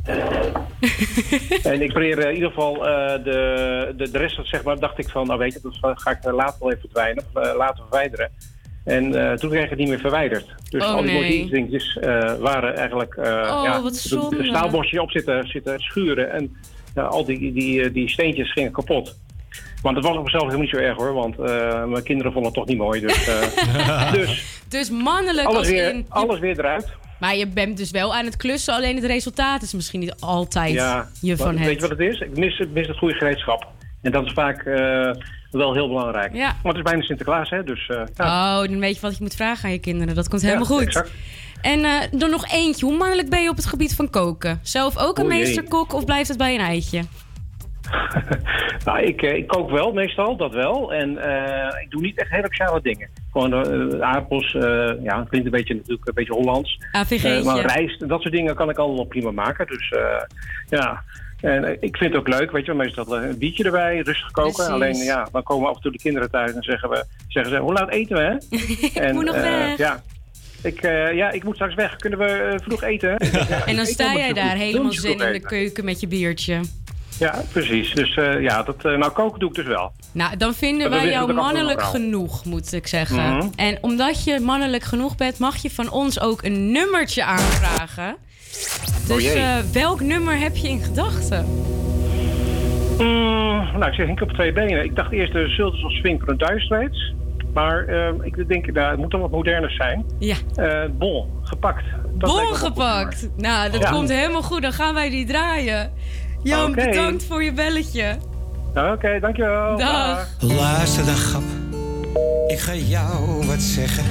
en ik probeer eh, in ieder geval eh, de, de, de rest, zeg maar, dacht ik van, nou weet je, dat ga ik eh, later wel even verdwijnen, of laten verwijderen. En toen kreeg ik het niet meer verwijderd. Dus Oh, al die nee. dingetjes waren eigenlijk eh Oh, ja, wat de- staalbosje op zitten, zitten schuren. En al die, die, die steentjes gingen kapot. Want het was op zichzelf helemaal niet zo erg hoor, want eh, mijn kinderen vonden het toch niet mooi. Dus, eh, dus Dus mannelijk alles, als weer, in... alles weer eruit. Maar je bent dus wel aan het klussen, alleen het resultaat is misschien niet altijd je van het. weet je wat het is? Ik mis, mis het goede gereedschap. En dat is vaak eh, wel heel belangrijk. Ja. Want het is bijna Sinterklaas, hè? Dus, eh, ja. Oh, dan weet je wat je moet vragen aan je kinderen. Dat komt helemaal Ja, goed. exact. En eh, dan nog eentje. Hoe mannelijk ben je op het gebied van koken? Zelf ook een O meesterkok of blijft het bij een eitje? Nou, ik, eh, ik kook wel meestal, dat wel. En eh, ik doe niet echt hele speciale dingen. Gewoon eh, aardappels, eh, ja, het klinkt een beetje natuurlijk een beetje Hollands. Eh, maar rijst dat soort dingen kan ik allemaal prima maken. Dus ja, en ik vind het ook leuk, weet je, wel, meestal een biertje erbij, rustig koken. Precies. Alleen ja, dan komen af en toe de kinderen thuis en zeggen, we, zeggen ze, hoe laat eten we, hè? en, moet nog weg. Ja. Ik, ja, ik moet straks weg. Kunnen we vroeg eten? En dan sta jij daar helemaal zin in de keuken met je biertje. Ja, precies. Dus eh, ja, dat, eh, nou koken doe ik dus wel. Nou, dan vinden wij jou mannelijk genoeg, moet ik zeggen. Mhm. En omdat je mannelijk genoeg bent, mag je van ons ook een nummertje aanvragen. Dus Oh jee. eh, welk nummer heb je in gedachten? Mm, nou, ik zeg Henk op twee benen. Ik dacht eerst de Sultans of Swing van Dire Straits. Maar eh, ik denk, nou, het moet dan wat moderner zijn. Ja. Bon, gepakt. Dat Bon gepakt. Nou, dat Ja. komt helemaal goed. Dan gaan wij die draaien. Jan, bedankt voor je belletje. Oké, dankjewel. Dag. Laatste dag, grap. Ik ga jou wat zeggen.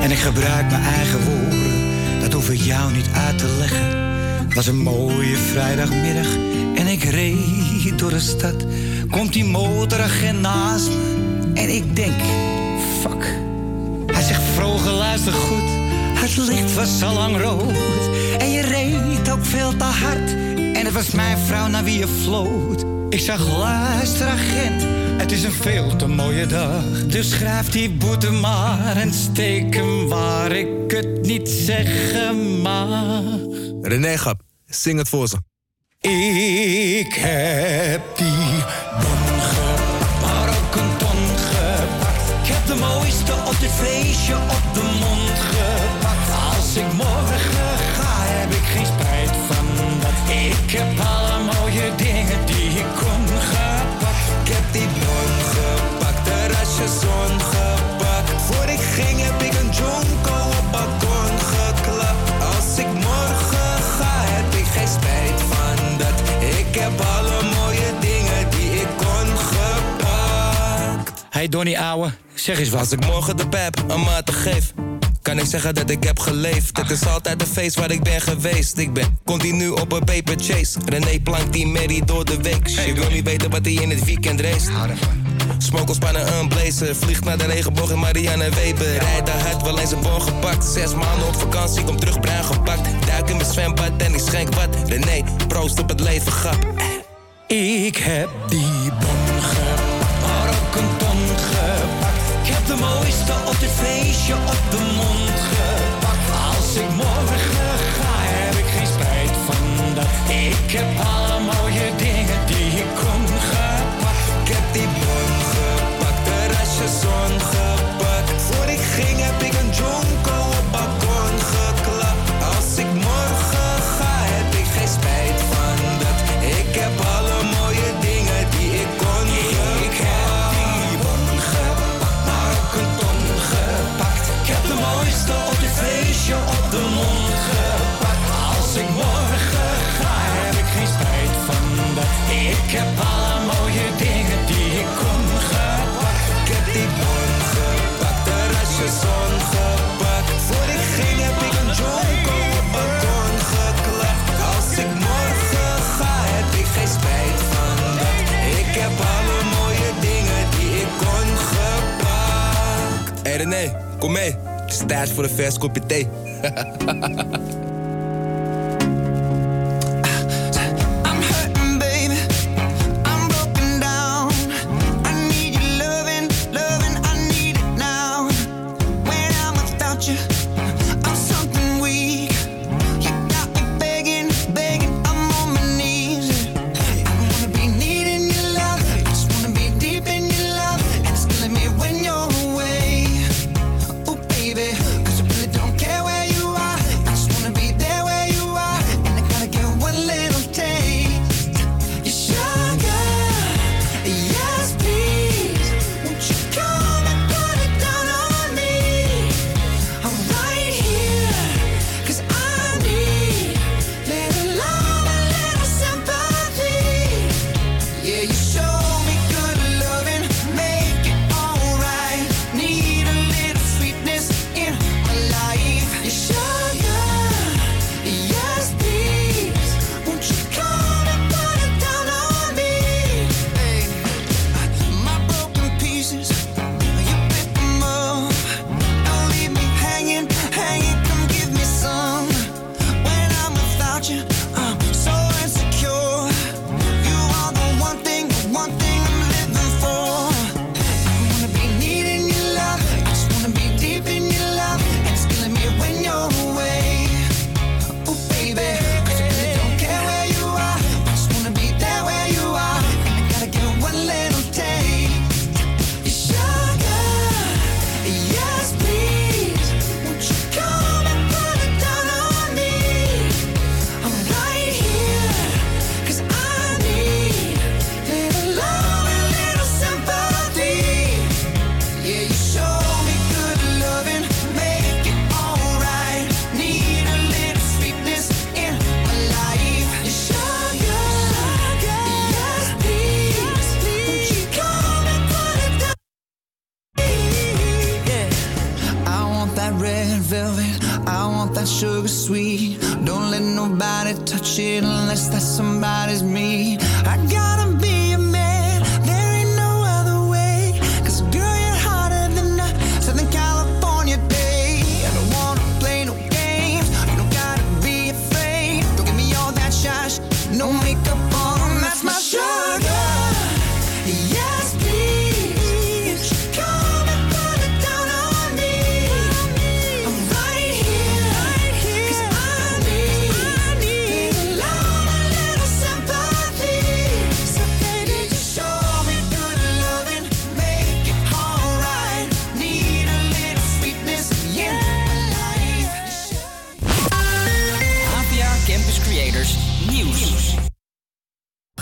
En ik gebruik mijn eigen woorden. Dat hoef ik jou niet uit te leggen. Het was een mooie vrijdagmiddag. En ik reed door de stad. Komt die motoragent naast me. En ik denk, fuck. Hij zegt vroeger luister goed. Het licht was al lang rood. En je reed ook veel te hard en het was mijn vrouw naar wie je floot. Ik zag luister agent, het is een veel te mooie dag. Dus schrijf die boete maar en steek hem waar ik het niet zeggen mag. René Gap, zing het voor ze. Ik heb die bon maar ook een ton gepakt. Ik heb de mooiste op dit feestje op de mond gepakt. Hey Donnie ouwe, zeg eens wat. Als ik morgen de pep een maat geef, kan ik zeggen dat ik heb geleefd. Het is altijd de feest waar ik ben geweest. Ik ben continu op een paper chase. René plankt die Mary door de week. Je wil niet weten wat hij in het weekend race. Smokkel spannen een blazer. Vliegt naar de regenboog in Marianne Weber. Rijdt daaruit, wel eens een bon gepakt. Zes maanden op vakantie, kom terug bruin gepakt. Duik in mijn zwembad en ik schenk wat. René, proost op het leven, grap. Ik heb die bon de mooiste op dit feestje op de mond gepakt. Als ik morgen ga, heb ik geen spijt van dat. Ik heb alle mooie dingen die ik kon gepakt. Ik heb die Kom mee, het is tijd voor een.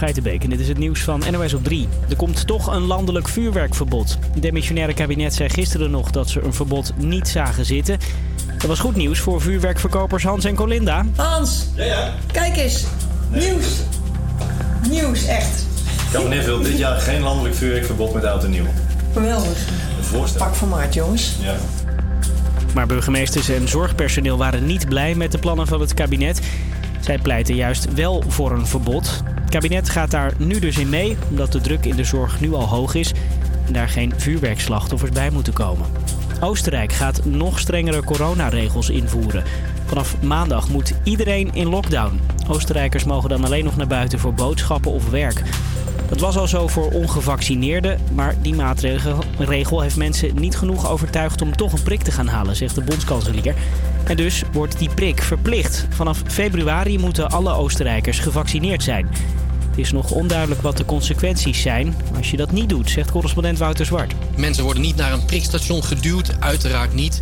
Geitenbeek en dit is het nieuws van NOS op 3. Er komt toch een landelijk vuurwerkverbod. Het demissionaire kabinet zei gisteren nog dat ze een verbod niet zagen zitten. Dat was goed nieuws voor vuurwerkverkopers Hans en Colinda. Hans, kijk eens. Nieuws. Nieuws, echt. Het kabinet wil dit jaar geen landelijk vuurwerkverbod met oud en nieuw. Geweldig. Voorstel. Pak van maart, jongens. Ja. Maar burgemeesters en zorgpersoneel waren niet blij met de plannen van het kabinet. Zij pleiten juist wel voor een verbod. Het kabinet gaat daar nu dus in mee, omdat de druk in de zorg nu al hoog is en daar geen vuurwerkslachtoffers bij moeten komen. Oostenrijk gaat nog strengere coronaregels invoeren. Vanaf maandag moet iedereen in lockdown. Oostenrijkers mogen dan alleen nog naar buiten voor boodschappen of werk. Dat was al zo voor ongevaccineerden, maar die maatregel heeft mensen niet genoeg overtuigd om toch een prik te gaan halen, zegt de bondskanselier. En dus wordt die prik verplicht. Vanaf februari moeten alle Oostenrijkers gevaccineerd zijn. Het is nog onduidelijk wat de consequenties zijn als je dat niet doet, zegt correspondent Wouter Zwart. Mensen worden niet naar een prikstation geduwd, uiteraard niet.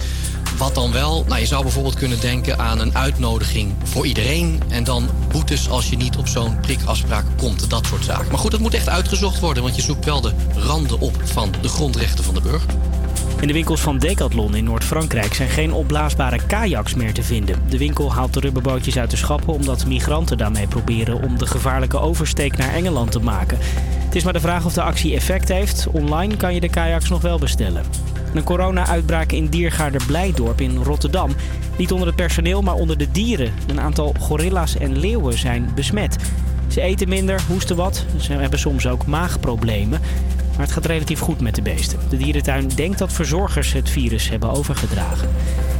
Wat dan wel? Nou, je zou bijvoorbeeld kunnen denken aan een uitnodiging voor iedereen. En dan boetes als je niet op zo'n prikafspraak komt. Dat soort zaken. Maar goed, het moet echt uitgezocht worden. Want je zoekt wel de randen op van de grondrechten van de burger. In de winkels van Decathlon in Noord-Frankrijk zijn geen opblaasbare kajaks meer te vinden. De winkel haalt de rubberbootjes uit de schappen omdat migranten daarmee proberen om de gevaarlijke oversteek naar Engeland te maken. Het is maar de vraag of de actie effect heeft. Online kan je de kajaks nog wel bestellen. Een corona-uitbraak in Diergaarder Blijdorp in Rotterdam. Niet onder het personeel, maar onder de dieren. Een aantal gorilla's en leeuwen zijn besmet. Ze eten minder, hoesten wat. Ze hebben soms ook maagproblemen. Maar het gaat relatief goed met de beesten. De dierentuin denkt dat verzorgers het virus hebben overgedragen.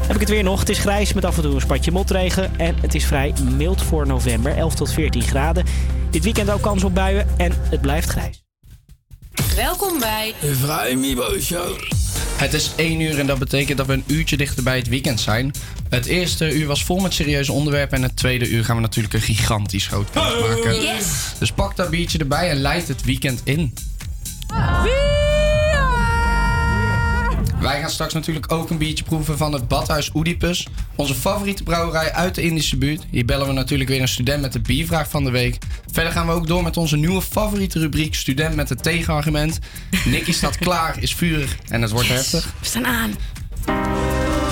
Heb ik het weer nog. Het is grijs met af en toe een spatje motregen. En het is vrij mild voor november. 11 tot 14 graden. Dit weekend ook kans op buien. En het blijft grijs. Welkom bij De Vrij Mibo Show. Het is 1 uur en dat betekent dat we een uurtje dichter bij het weekend zijn. Het eerste uur was vol met serieuze onderwerpen en het tweede uur gaan we natuurlijk een gigantisch groot maken. Yes! Dus pak dat biertje erbij en leid het weekend in. Wij gaan straks natuurlijk ook een biertje proeven van het Badhuis Oedipus. Onze favoriete brouwerij uit de Indische buurt. Hier bellen we natuurlijk weer een student met de biervraag van de week. Verder gaan we ook door met onze nieuwe favoriete rubriek Student met het tegenargument. Nicky staat klaar, is vurig en het wordt heftig. We staan aan.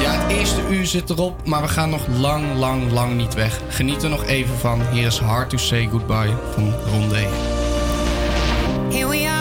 Ja, het eerste uur zit erop, maar we gaan nog lang, lang, lang niet weg. Geniet er nog even van. Hier is Hard to Say Goodbye van Rondé. Here we are,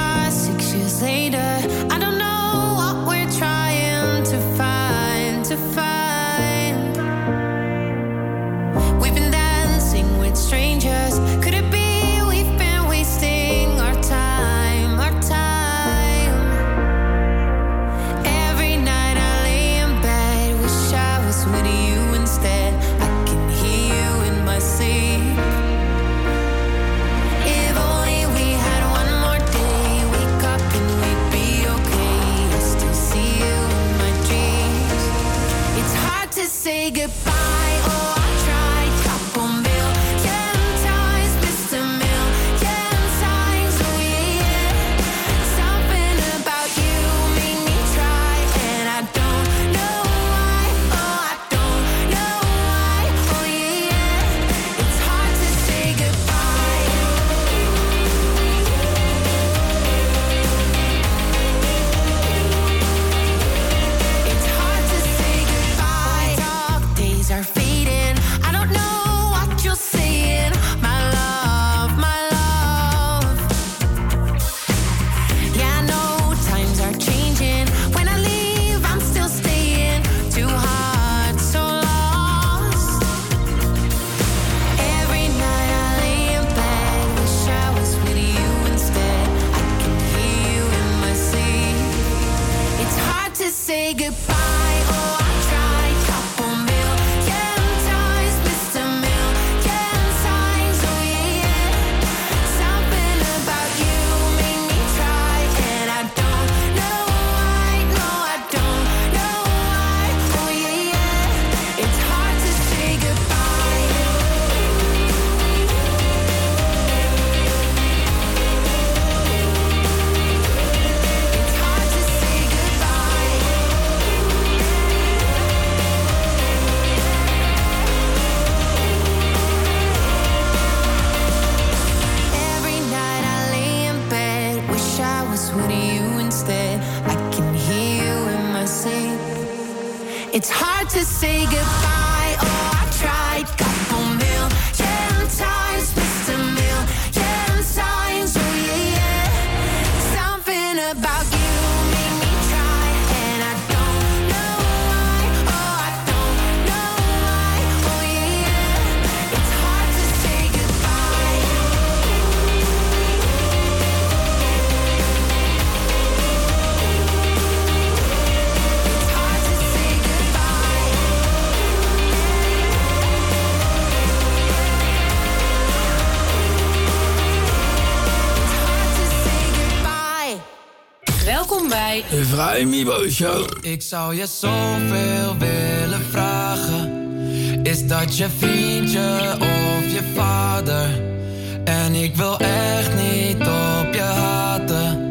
Vrij Mibo Show. Ik zou je zoveel willen vragen. Is dat je vriendje of je vader? En ik wil echt niet op je haten.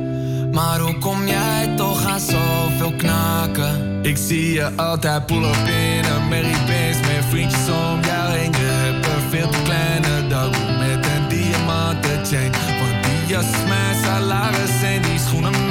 Maar hoe kom jij toch aan zoveel knaken? Ik zie je altijd pull up in een Mary Benz met vriendjes om jou heen. Je hebt een veel te kleine dag met een diamanten chain. Want die jas is mijn salaris en die schoenen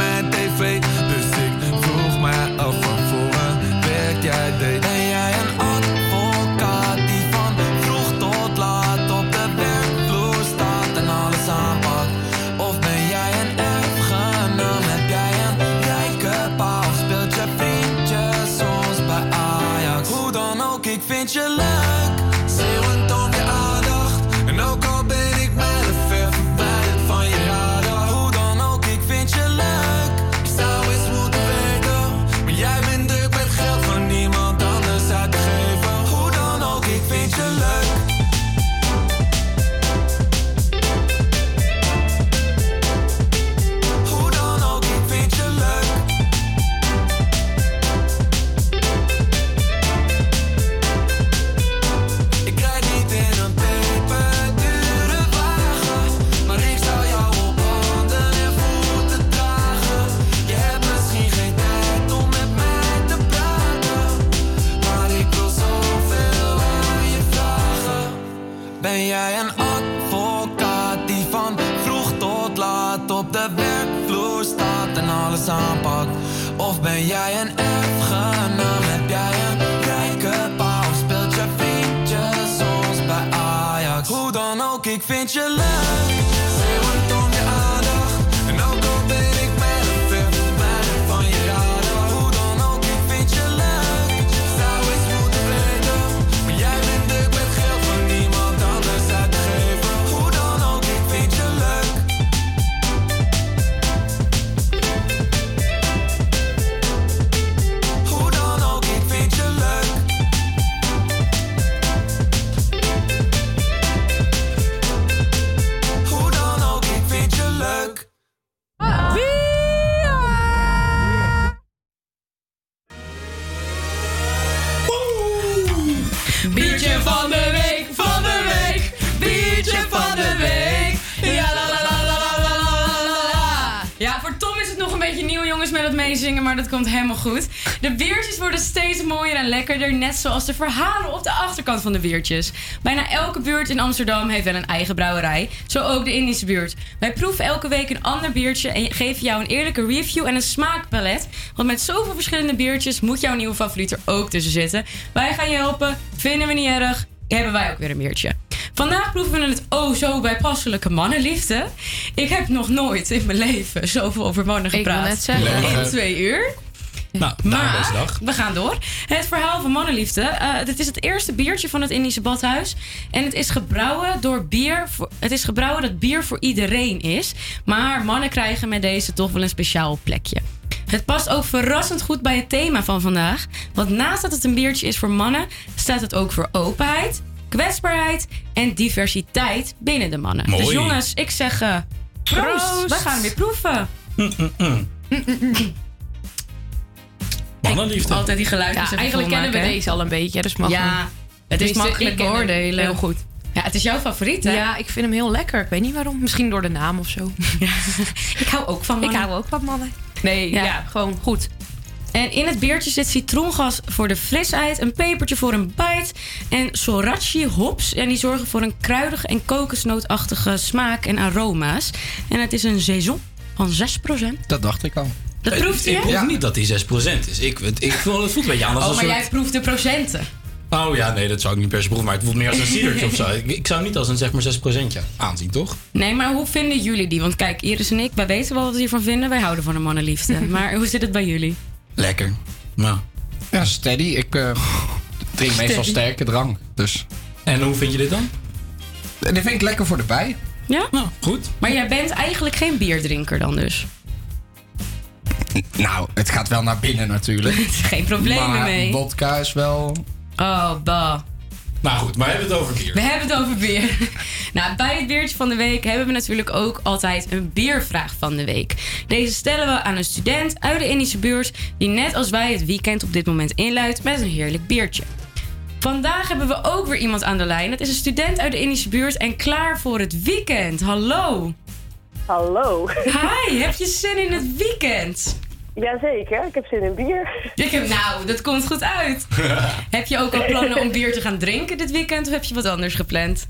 net zoals de verhalen op de achterkant van de biertjes. Bijna elke buurt in Amsterdam heeft wel een eigen brouwerij, zo ook de Indische buurt. Wij proeven elke week een ander biertje en geven jou een eerlijke review en een smaakpalet. Want met zoveel verschillende biertjes moet jouw nieuwe favoriet er ook tussen zitten. Wij gaan je helpen, vinden we niet erg, hebben wij ook weer een biertje. Vandaag proeven we het oh zo bijpasselijke mannenliefde. Ik heb nog nooit in mijn leven zoveel over mannen wil gepraat. net zeggen. In twee uur. Nou, Maar deze dag. we gaan door. Het verhaal van mannenliefde. Eh het is het eerste biertje van het Indische badhuis. En het is gebrouwen door bier. Voor, het is gebrouwen dat bier voor iedereen is. Maar mannen krijgen met deze toch wel een speciaal plekje. Het past ook verrassend goed bij het thema van vandaag. Want naast dat het een biertje is voor mannen, staat het ook voor openheid, kwetsbaarheid en diversiteit binnen de mannen. Mooi. Dus jongens, ik zeg eh, proost. Proost. We gaan weer proeven. Mannenliefde. Altijd die geluidjes. Ja, eigenlijk kennen we deze al een beetje, dus mag Ja, het is Tenminste, makkelijk ik beoordelen. Heel goed. Ja, het is jouw favoriet, hè? Ja, ik vind hem heel lekker. Ik weet niet waarom. Misschien door de naam of zo. Ik hou ook van Ik mannen. hou ook van mannen. Nee, Ja. ja, gewoon goed. En in het biertje zit citroengas voor de frisheid, een pepertje voor een bite en sorachi hops. En die zorgen voor een kruidige en kokosnootachtige smaak en aroma's. En het is een saison van 6%. Dat dacht ik al. Dat proefde Ik je? proef niet dat die 6% is. Ik, ik, ik voel, het voelt een beetje aan als Oh, maar soort... jij proeft de procenten. Oh ja, nee, dat zou ik niet per se proeven. Maar het voelt meer als een cidertje of zo. Ik, ik zou niet als een zeg maar 6% aanzien, toch? Nee, maar hoe vinden jullie die? Want kijk, Iris en ik, wij weten wel wat we hiervan vinden. Wij houden van een mannenliefde. maar hoe zit het bij jullie? Lekker. Nou. Ja, steady. Ik eh, drink meestal sterke drank. Dus. En hoe vind je dit dan? Dit vind ik lekker voor de bij. Ja? Nou, goed. Maar jij bent eigenlijk geen bierdrinker dan dus? Nou, het gaat wel naar binnen natuurlijk. Geen problemen maar mee. vodka is wel... Oh, bah. Nou goed, maar we hebben het over bier. We hebben het over bier. nou, bij het biertje van de week hebben we natuurlijk ook altijd een biervraag van de week. Deze stellen we aan een student uit de Indische buurt die net als wij het weekend op dit moment inluidt met een heerlijk biertje. Vandaag hebben we ook weer iemand aan de lijn. Het is een student uit de Indische buurt en klaar voor het weekend. Hallo. Hallo. Hi, heb je zin in het weekend? Jazeker, ik heb zin in bier. Ik heb, nou, dat komt goed uit. heb je ook al plannen om bier te gaan drinken dit weekend of heb je wat anders gepland?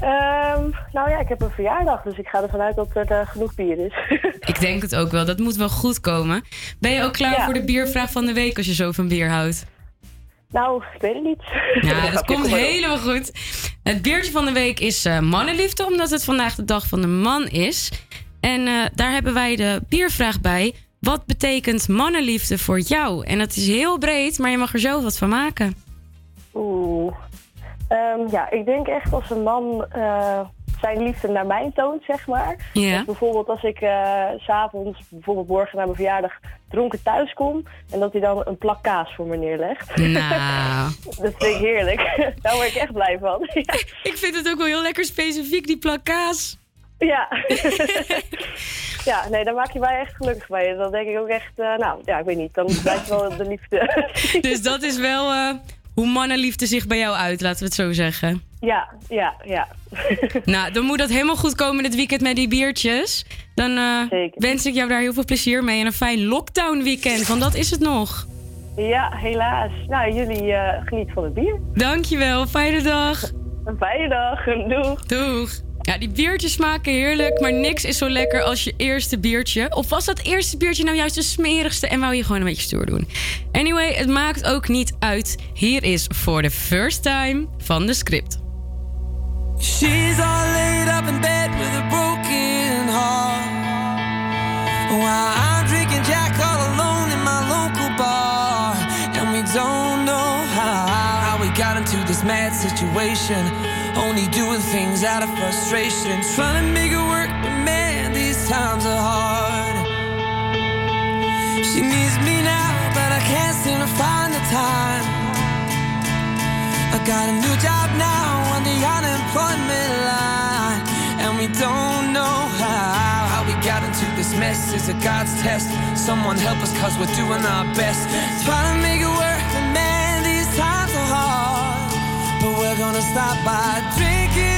Ehm, nou ja, ik heb een verjaardag, dus ik ga ervan uit dat er eh, genoeg bier is. Ik denk het ook wel. Dat moet wel goed komen. Ben je ook klaar Ja. voor de biervraag van de week als je zo van bier houdt? nou, ik weet het niet. Ja, dat komt helemaal goed. Het biertje van de week is eh, mannenliefde, omdat het vandaag de dag van de man is. En eh, daar hebben wij de biervraag bij. Wat betekent mannenliefde voor jou? En dat is heel breed, maar je mag er zo wat van maken. Oeh. Ehm, ja, ik denk echt als een man eh, zijn liefde naar mij toont, zeg maar. Ja. Dus bijvoorbeeld als ik s s'avonds, bijvoorbeeld morgen na mijn verjaardag, dronken thuis kom... en dat hij dan een plak kaas voor me neerlegt. Nou. dat vind ik heerlijk. Daar word ik echt blij van. Ja. Ik vind het ook wel heel lekker specifiek, die plak kaas. Ja. ja, nee, daar maak je mij echt gelukkig bij. Dan denk ik ook echt, eh, nou, ja, ik weet niet. Dan blijft wel de liefde. Dus dat is wel eh, hoe mannenliefde zich bij jou uit, laten we het zo zeggen. ja, ja, ja. Nou, dan moet dat helemaal goed komen dit weekend met die biertjes. Dan eh, wens ik jou daar heel veel plezier mee en een fijn lockdown weekend, want dat is het nog. Ja, helaas. Nou, jullie genieten van het bier. Dankjewel, fijne dag. Een fijne dag. Doeg. Doeg. Ja, die biertjes smaken heerlijk, maar niks is zo lekker als je eerste biertje. Of was dat eerste biertje nou juist de smerigste en wou je gewoon een beetje stoer doen? Anyway, het maakt ook niet uit. Hier is For the First Time van de script. She's all laid up in bed with a broken heart. While I'm drinking Jack all alone mad situation. Only doing things out of frustration. Trying to make it work, but man, these times are hard. She needs me now, but I can't seem to find the time. I got a new job now on the unemployment line, and we don't know how. How we got into this mess is a God's test. Someone help us, cause we're doing our best. Trying to make it work, gonna stop by. Drinking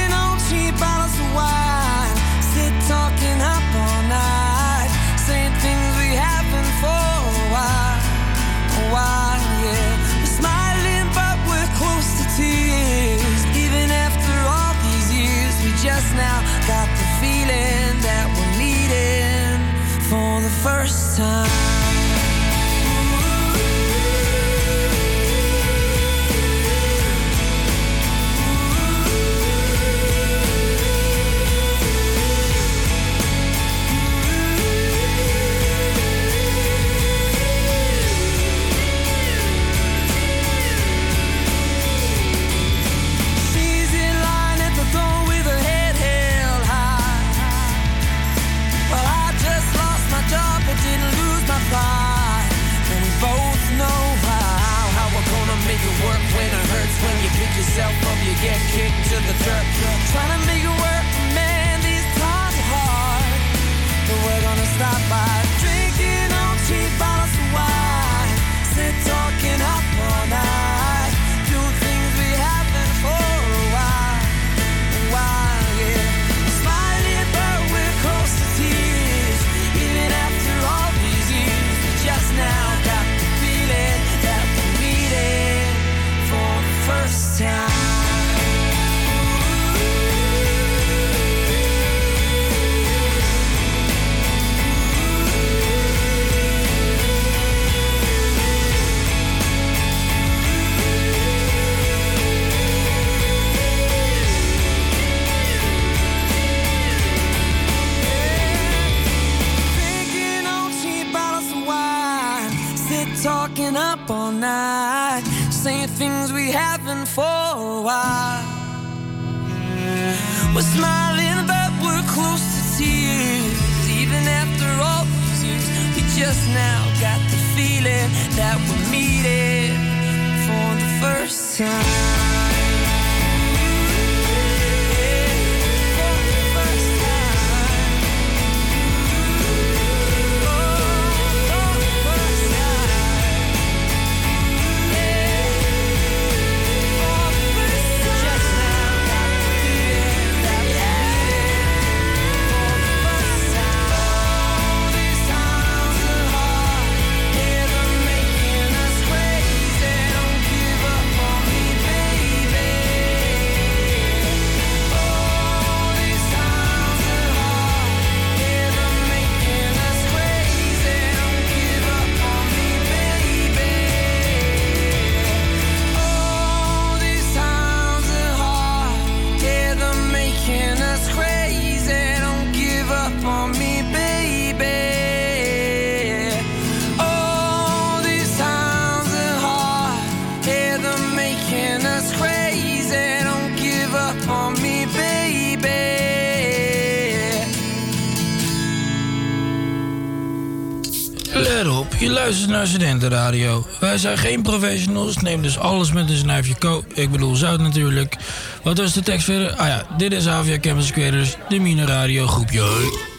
radio. Wij zijn geen professionals, neem dus alles met een snuifje ko. Ik bedoel zout natuurlijk. Wat was de tekst verder? Ah ja, dit is Avia Campus Creators, dus de Mine Radio groepje.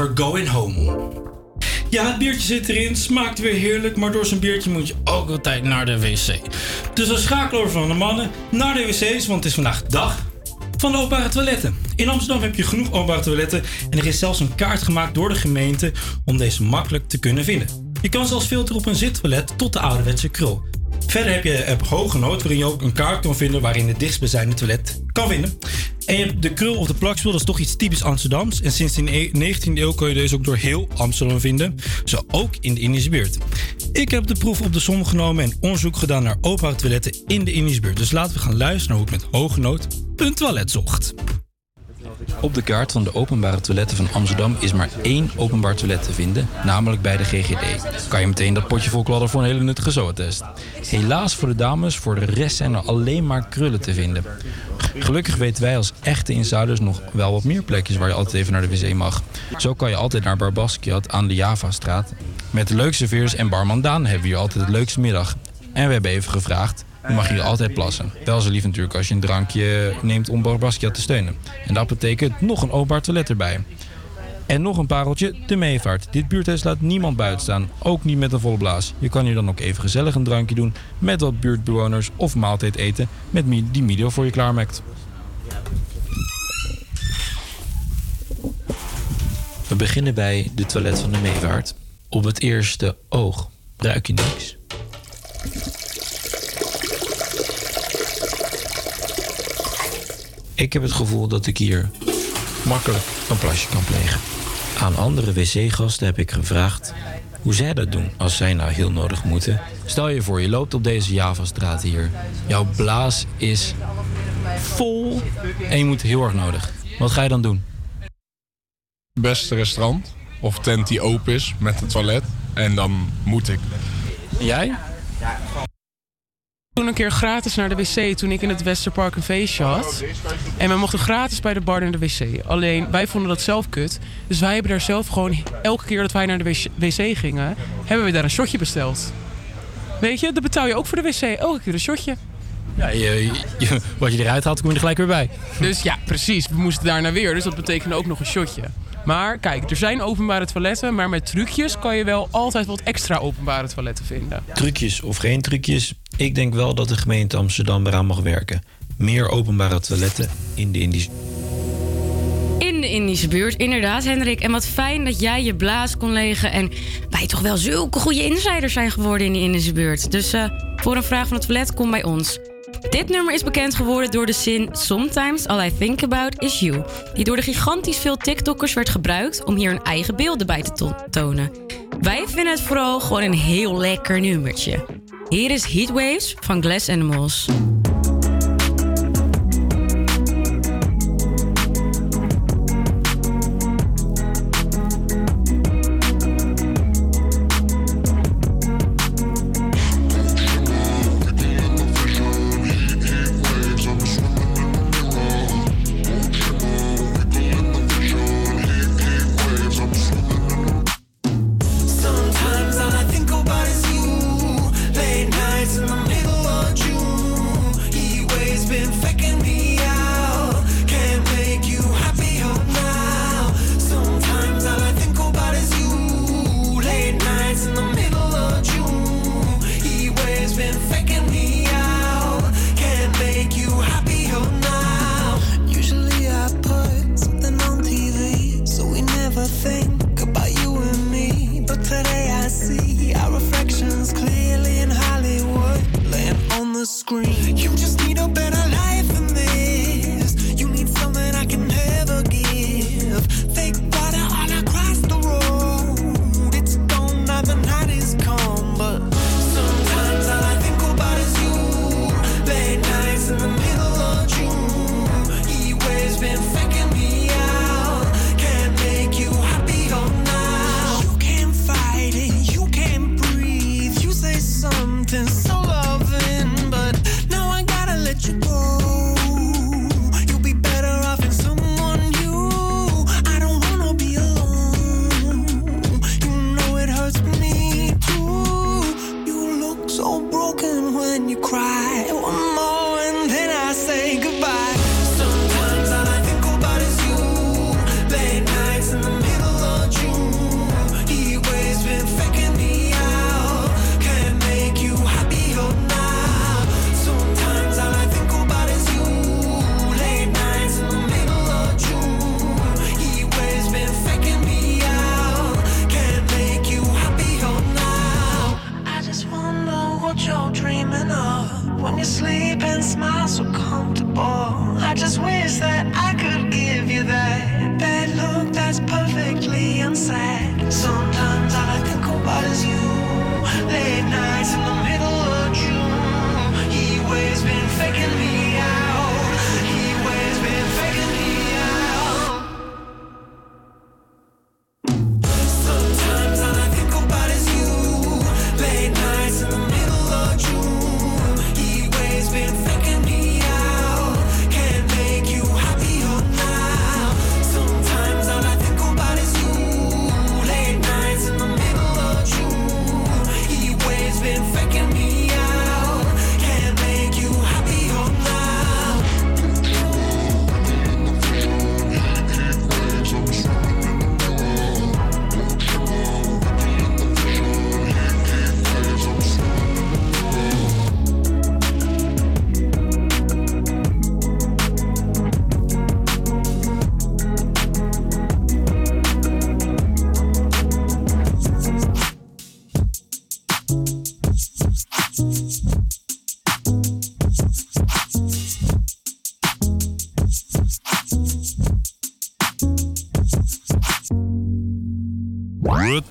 Never Going Home. Ja, het biertje zit erin, smaakt weer heerlijk, maar door zo'n biertje moet je ook altijd naar de wc. Dus we schakelen over van de mannen naar de wc's, want het is vandaag dag van de openbare toiletten. In Amsterdam heb je genoeg openbare toiletten en er is zelfs een kaart gemaakt door de gemeente om deze makkelijk te kunnen vinden. Je kan zelfs filteren op een zittoilet tot de ouderwetse krul. Verder heb je de app Hogenoot, waarin je ook een kaart kan vinden waarin het dichtstbijzijnde toilet kan vinden. En de krul of de plakspul, dat is toch iets typisch Amsterdams. En sinds de 19e eeuw kun je deze ook door heel Amsterdam vinden. Zo ook in de Indische buurt. Ik heb de proef op de som genomen en onderzoek gedaan naar toiletten in de Indische buurt. Dus laten we gaan luisteren naar hoe ik met hoge nood een toilet zocht. Op de kaart van de openbare toiletten van Amsterdam is maar één openbaar toilet te vinden, namelijk bij de GGD. Kan je meteen dat potje vol kladden voor een hele nuttige zootest. Helaas voor de dames, voor de rest zijn er alleen maar krullen te vinden. Gelukkig weten wij als echte insiders nog wel wat meer plekjes waar je altijd even naar de wc mag. Zo kan je altijd naar Bar Basquiat aan de Javastraat. Met de leukste veers en barman Daan hebben we hier altijd de leukste middag. En we hebben even gevraagd, je mag hier altijd plassen. Wel zo lief natuurlijk als je een drankje neemt om Bar Basquiat te steunen. En dat betekent nog een openbaar toilet erbij. En nog een pareltje, de meevaart. Dit buurthuis laat niemand buiten staan, ook niet met een volle blaas. Je kan hier dan ook even gezellig een drankje doen met wat buurtbewoners of maaltijd eten met die Mido voor je klaarmaakt. We beginnen bij de toilet van de meevaart. Op het eerste oog ruik je niks. Ik heb het gevoel dat ik hier makkelijk een plasje kan plegen. Aan andere wc-gasten heb ik gevraagd hoe zij dat doen als zij nou heel nodig moeten. Stel je voor, je loopt op deze Javastraat hier. Jouw blaas is vol en je moet heel erg nodig. Wat ga je dan doen? Beste restaurant of tent die open is met een toilet. En dan moet ik. Jij? Toen een keer gratis naar de wc toen ik in het Westerpark een feestje had. En we mochten gratis bij de bar naar de wc. Alleen wij vonden dat zelf kut. Dus wij hebben daar zelf gewoon elke keer dat wij naar de wc gingen, hebben we daar een shotje besteld. Weet je, dan betaal je ook voor de wc elke keer een shotje. Ja, je, je- wat je eruit haalt, kom je er gelijk weer bij. Dus ja, precies. We moesten daarna weer. Dus dat betekende ook nog een shotje. Maar kijk, er zijn openbare toiletten, maar met trucjes kan je wel altijd wat extra openbare toiletten vinden. Trucjes of geen trucjes, ik denk wel dat de gemeente Amsterdam eraan mag werken. Meer openbare toiletten in de Indische. In de Indische buurt, inderdaad, Hendrik. En wat fijn dat jij je blaas kon legen. En wij toch wel zulke goede insiders zijn geworden in de Indische buurt. Dus eh, voor een vraag van het toilet, kom bij ons. Dit nummer is bekend geworden door de zin Sometimes all I think about is you. Die door de gigantisch veel TikTokkers werd gebruikt om hier hun eigen beelden bij te to- tonen. Wij vinden het vooral gewoon een heel lekker nummertje. Hier is Heatwaves van Glass Animals.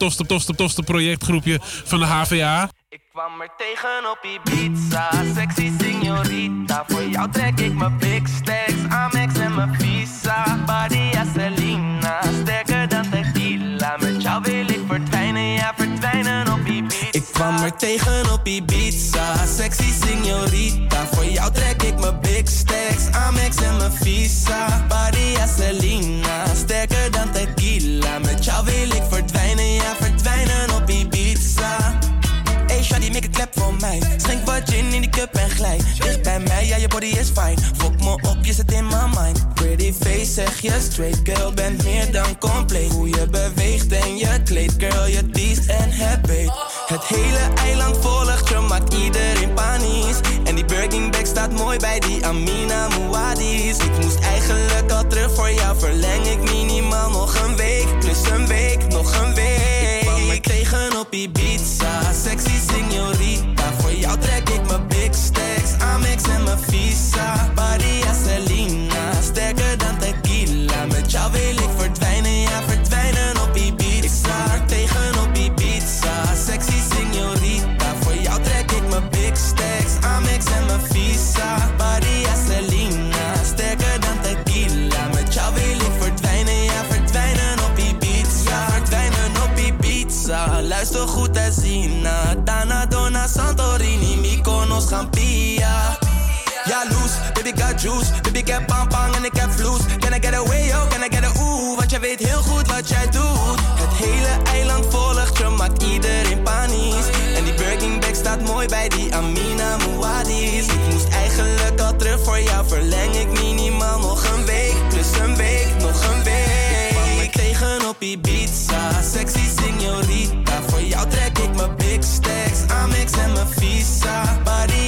Tofste, tofste, tofste projectgroepje van de HVA. Ik kwam er tegen op Ibiza, sexy signorita. Voor jou trek ik mijn big stacks, Amex en mijn visa. Badia Selena, sterker dan tequila. Met jou wil ik verdwijnen, ja verdwijnen op Ibiza. Ik kwam er tegen op Ibiza, sexy signorita. Voor jou trek ik mijn big stacks, Amex en mijn visa. Cup en. Dicht bij mij, ja je body is fine. Fok me op, je zit in my mind. Pretty face, zeg je straight. Girl, bent meer dan compleet. Hoe je beweegt en je kleed. Girl, je teest en beet. Het hele eiland volgt je, maakt iedereen panisch. En die Birkin bag staat mooi bij die Amina Muadis. Ik moest juice. Baby, ik heb bang en ik heb vloes. Can I get away, yo? Can I get a ooh? Want jij weet heel goed wat jij doet. Het hele eiland volgt je, maakt iedereen panisch. En die Birkin bag staat mooi bij die Amina Muadis. Ik moest eigenlijk al terug voor jou. Verleng ik minimaal nog een week. Plus een week, nog een week. Ik tegen op Ibiza, sexy signorita. Voor jou trek ik mijn big stacks, Amex en mijn visa. Badia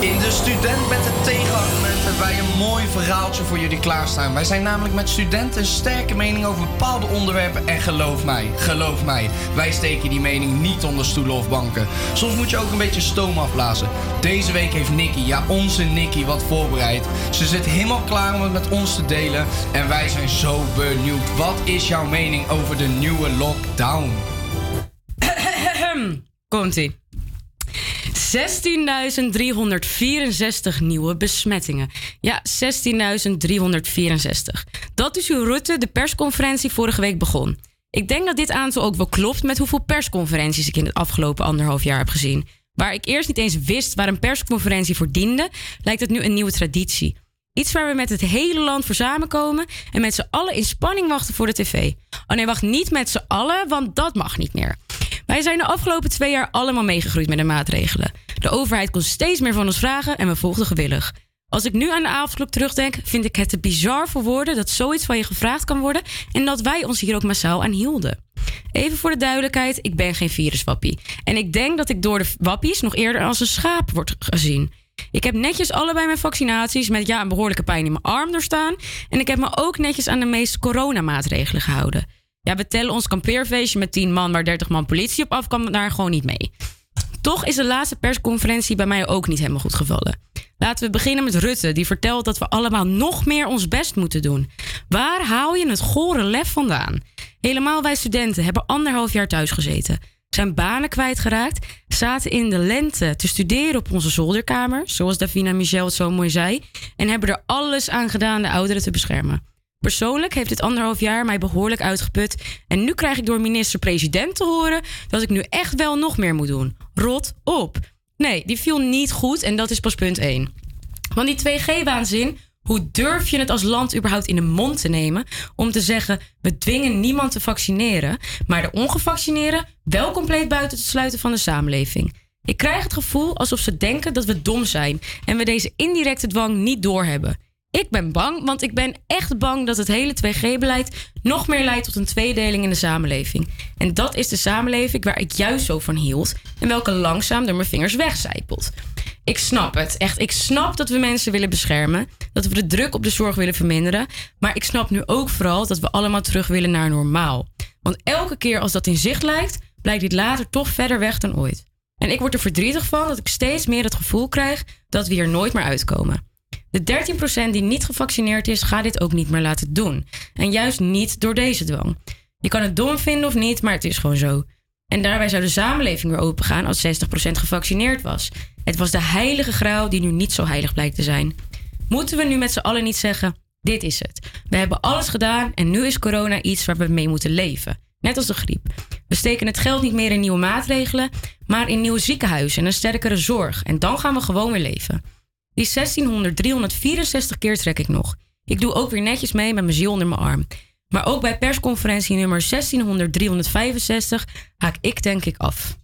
In de student met de tegenargument hebben wij een mooi verhaaltje voor jullie klaarstaan. Wij zijn namelijk met studenten een sterke mening over bepaalde onderwerpen. En geloof mij, geloof mij, wij steken die mening niet onder stoelen of banken. Soms moet je ook een beetje stoom afblazen. Deze week heeft Nicky, ja onze Nicky, wat voorbereid. Ze zit helemaal klaar om het met ons te delen. En wij zijn zo benieuwd. Wat is jouw mening over de nieuwe lockdown? Komt-ie. 16.364 nieuwe besmettingen. Ja, 16.364. Dat is hoe Rutte de persconferentie vorige week begon. Ik denk dat dit aantal ook wel klopt met hoeveel persconferenties ik in het afgelopen anderhalf jaar heb gezien. Waar ik eerst niet eens wist waar een persconferentie voor diende, lijkt het nu een nieuwe traditie. Iets waar we met het hele land voor samenkomen en met z'n allen in spanning wachten voor de tv. Oh nee, wacht, niet met z'n allen, want dat mag niet meer. Wij zijn de afgelopen twee jaar allemaal meegegroeid met de maatregelen. De overheid kon steeds meer van ons vragen en we volgden gewillig. Als ik nu aan de avondklok terugdenk, vind ik het te bizar voor woorden dat zoiets van je gevraagd kan worden en dat wij ons hier ook massaal aan hielden. Even voor de duidelijkheid, ik ben geen viruswappie. En ik denk dat ik door de wappies nog eerder als een schaap word gezien. Ik heb netjes allebei mijn vaccinaties met ja, een behoorlijke pijn in mijn arm doorstaan. En ik heb me ook netjes aan de meeste coronamaatregelen gehouden. Ja, we tellen ons kampeerfeestje met 10 man waar 30 man politie op af kan daar gewoon niet mee. Toch is de laatste persconferentie bij mij ook niet helemaal goed gevallen. Laten we beginnen met Rutte, die vertelt dat we allemaal nog meer ons best moeten doen. Waar haal je het gore lef vandaan? Helemaal wij studenten hebben anderhalf jaar thuis gezeten. Zijn banen kwijtgeraakt, zaten in de lente te studeren op onze zolderkamer, zoals Davina Michel het zo mooi zei, en hebben er alles aan gedaan de ouderen te beschermen. Persoonlijk heeft dit anderhalf jaar mij behoorlijk uitgeput. En nu krijg ik door minister-president te horen dat ik nu echt wel nog meer moet doen. Rot op. Nee, die viel niet goed en dat is pas punt 1. Want die 2G-waanzin, hoe durf je het als land überhaupt in de mond te nemen om te zeggen: we dwingen niemand te vaccineren, maar de ongevaccineerden wel compleet buiten te sluiten van de samenleving? Ik krijg het gevoel alsof ze denken dat we dom zijn en we deze indirecte dwang niet doorhebben. Ik ben bang, want ik ben echt bang dat het hele 2G-beleid nog meer leidt tot een tweedeling in de samenleving. En dat is de samenleving waar ik juist zo van hield en welke langzaam door mijn vingers wegcijpelt. Ik snap het, echt. Ik snap dat we mensen willen beschermen, dat we de druk op de zorg willen verminderen, maar ik snap nu ook vooral dat we allemaal terug willen naar normaal. Want elke keer als dat in zicht lijkt, blijkt dit later toch verder weg dan ooit. En ik word er verdrietig van dat ik steeds meer het gevoel krijg dat we hier nooit meer uitkomen. De 13% die niet gevaccineerd is, gaat dit ook niet meer laten doen. En juist niet door deze dwang. Je kan het dom vinden of niet, maar het is gewoon zo. En daarbij zou de samenleving weer opengaan als 60% gevaccineerd was. Het was de heilige graal die nu niet zo heilig blijkt te zijn. Moeten we nu met z'n allen niet zeggen: dit is het. We hebben alles gedaan en nu is corona iets waar we mee moeten leven. Net als de griep. We steken het geld niet meer in nieuwe maatregelen, maar in nieuwe ziekenhuizen en een sterkere zorg. En dan gaan we gewoon weer leven. Die 1600, 364 keer trek ik nog. Ik doe ook weer netjes mee met mijn ziel onder mijn arm. Maar ook bij persconferentie nummer 1600, 365 haak ik denk ik af.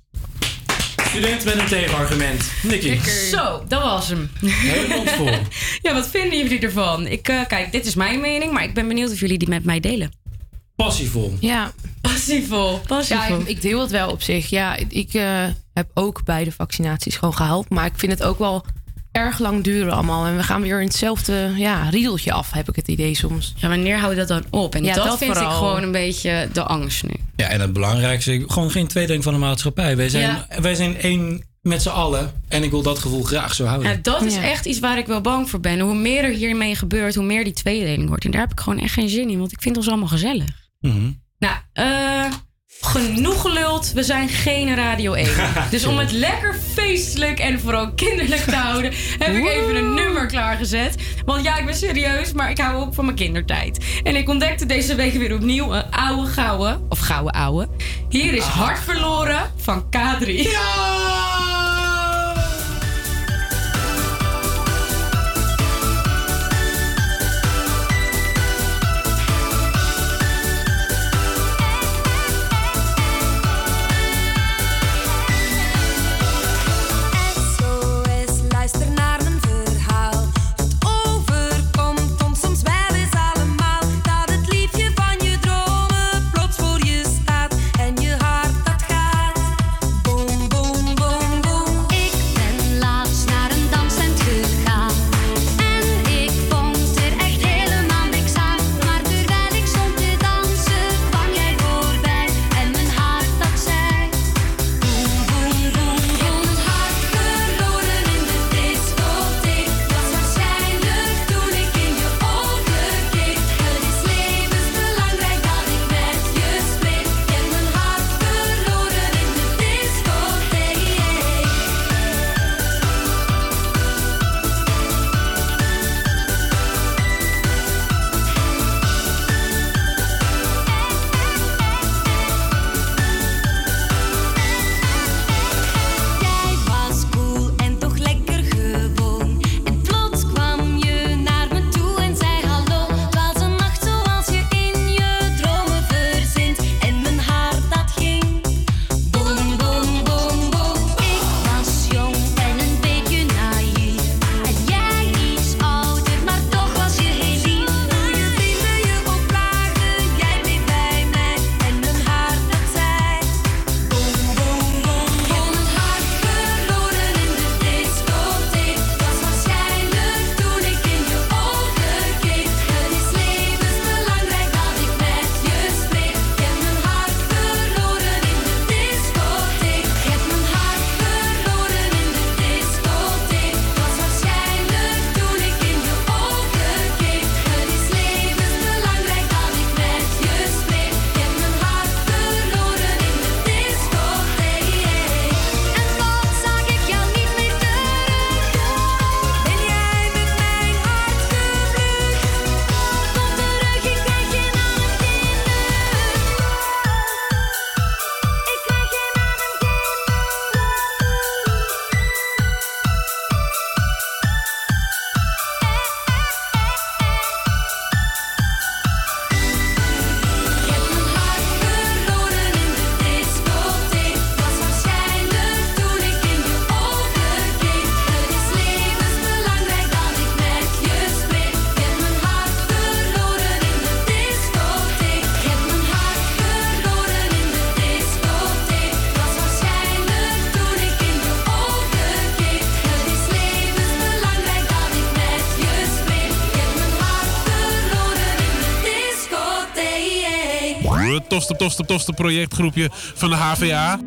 Student met een tegenargument. Nicky. Zo, dat was hem. Helemaal vol. ja, wat vinden jullie ervan? Ik, eh, kijk, dit is mijn mening, maar ik ben benieuwd of jullie die met mij delen. Passievol. Ja. Passievol. Passievol. Ja, ik, ik deel het wel op zich. Ja, ik eh, heb ook beide vaccinaties gewoon gehaald. Maar ik vind het ook wel erg lang duren allemaal. En we gaan weer in hetzelfde ja, riedeltje af, heb ik het idee soms. Ja, wanneer houdt dat dan op? En ja, dat, dat vind vooral. ik gewoon een beetje de angst nu. Ja, en het belangrijkste, gewoon geen tweedeling van de maatschappij. Wij zijn, Ja. wij zijn één met z'n allen. En ik wil dat gevoel graag zo houden. Ja, dat is echt iets waar ik wel bang voor ben. Hoe meer er hiermee gebeurt, hoe meer die tweedeling wordt. En daar heb ik gewoon echt geen zin in, want ik vind ons allemaal gezellig. Mhm. Nou, eh genoeg geluld. We zijn geen Radio 1. Dus om het lekker feestelijk en vooral kinderlijk te houden, heb ik even een nummer klaargezet. Want ja, ik ben serieus, maar ik hou ook van mijn kindertijd. En ik ontdekte deze week weer opnieuw een oude gouden, of gouden oude. Hier is Hart verloren van K3. SOS, tofste, tofste, tofste projectgroepje van de HVA.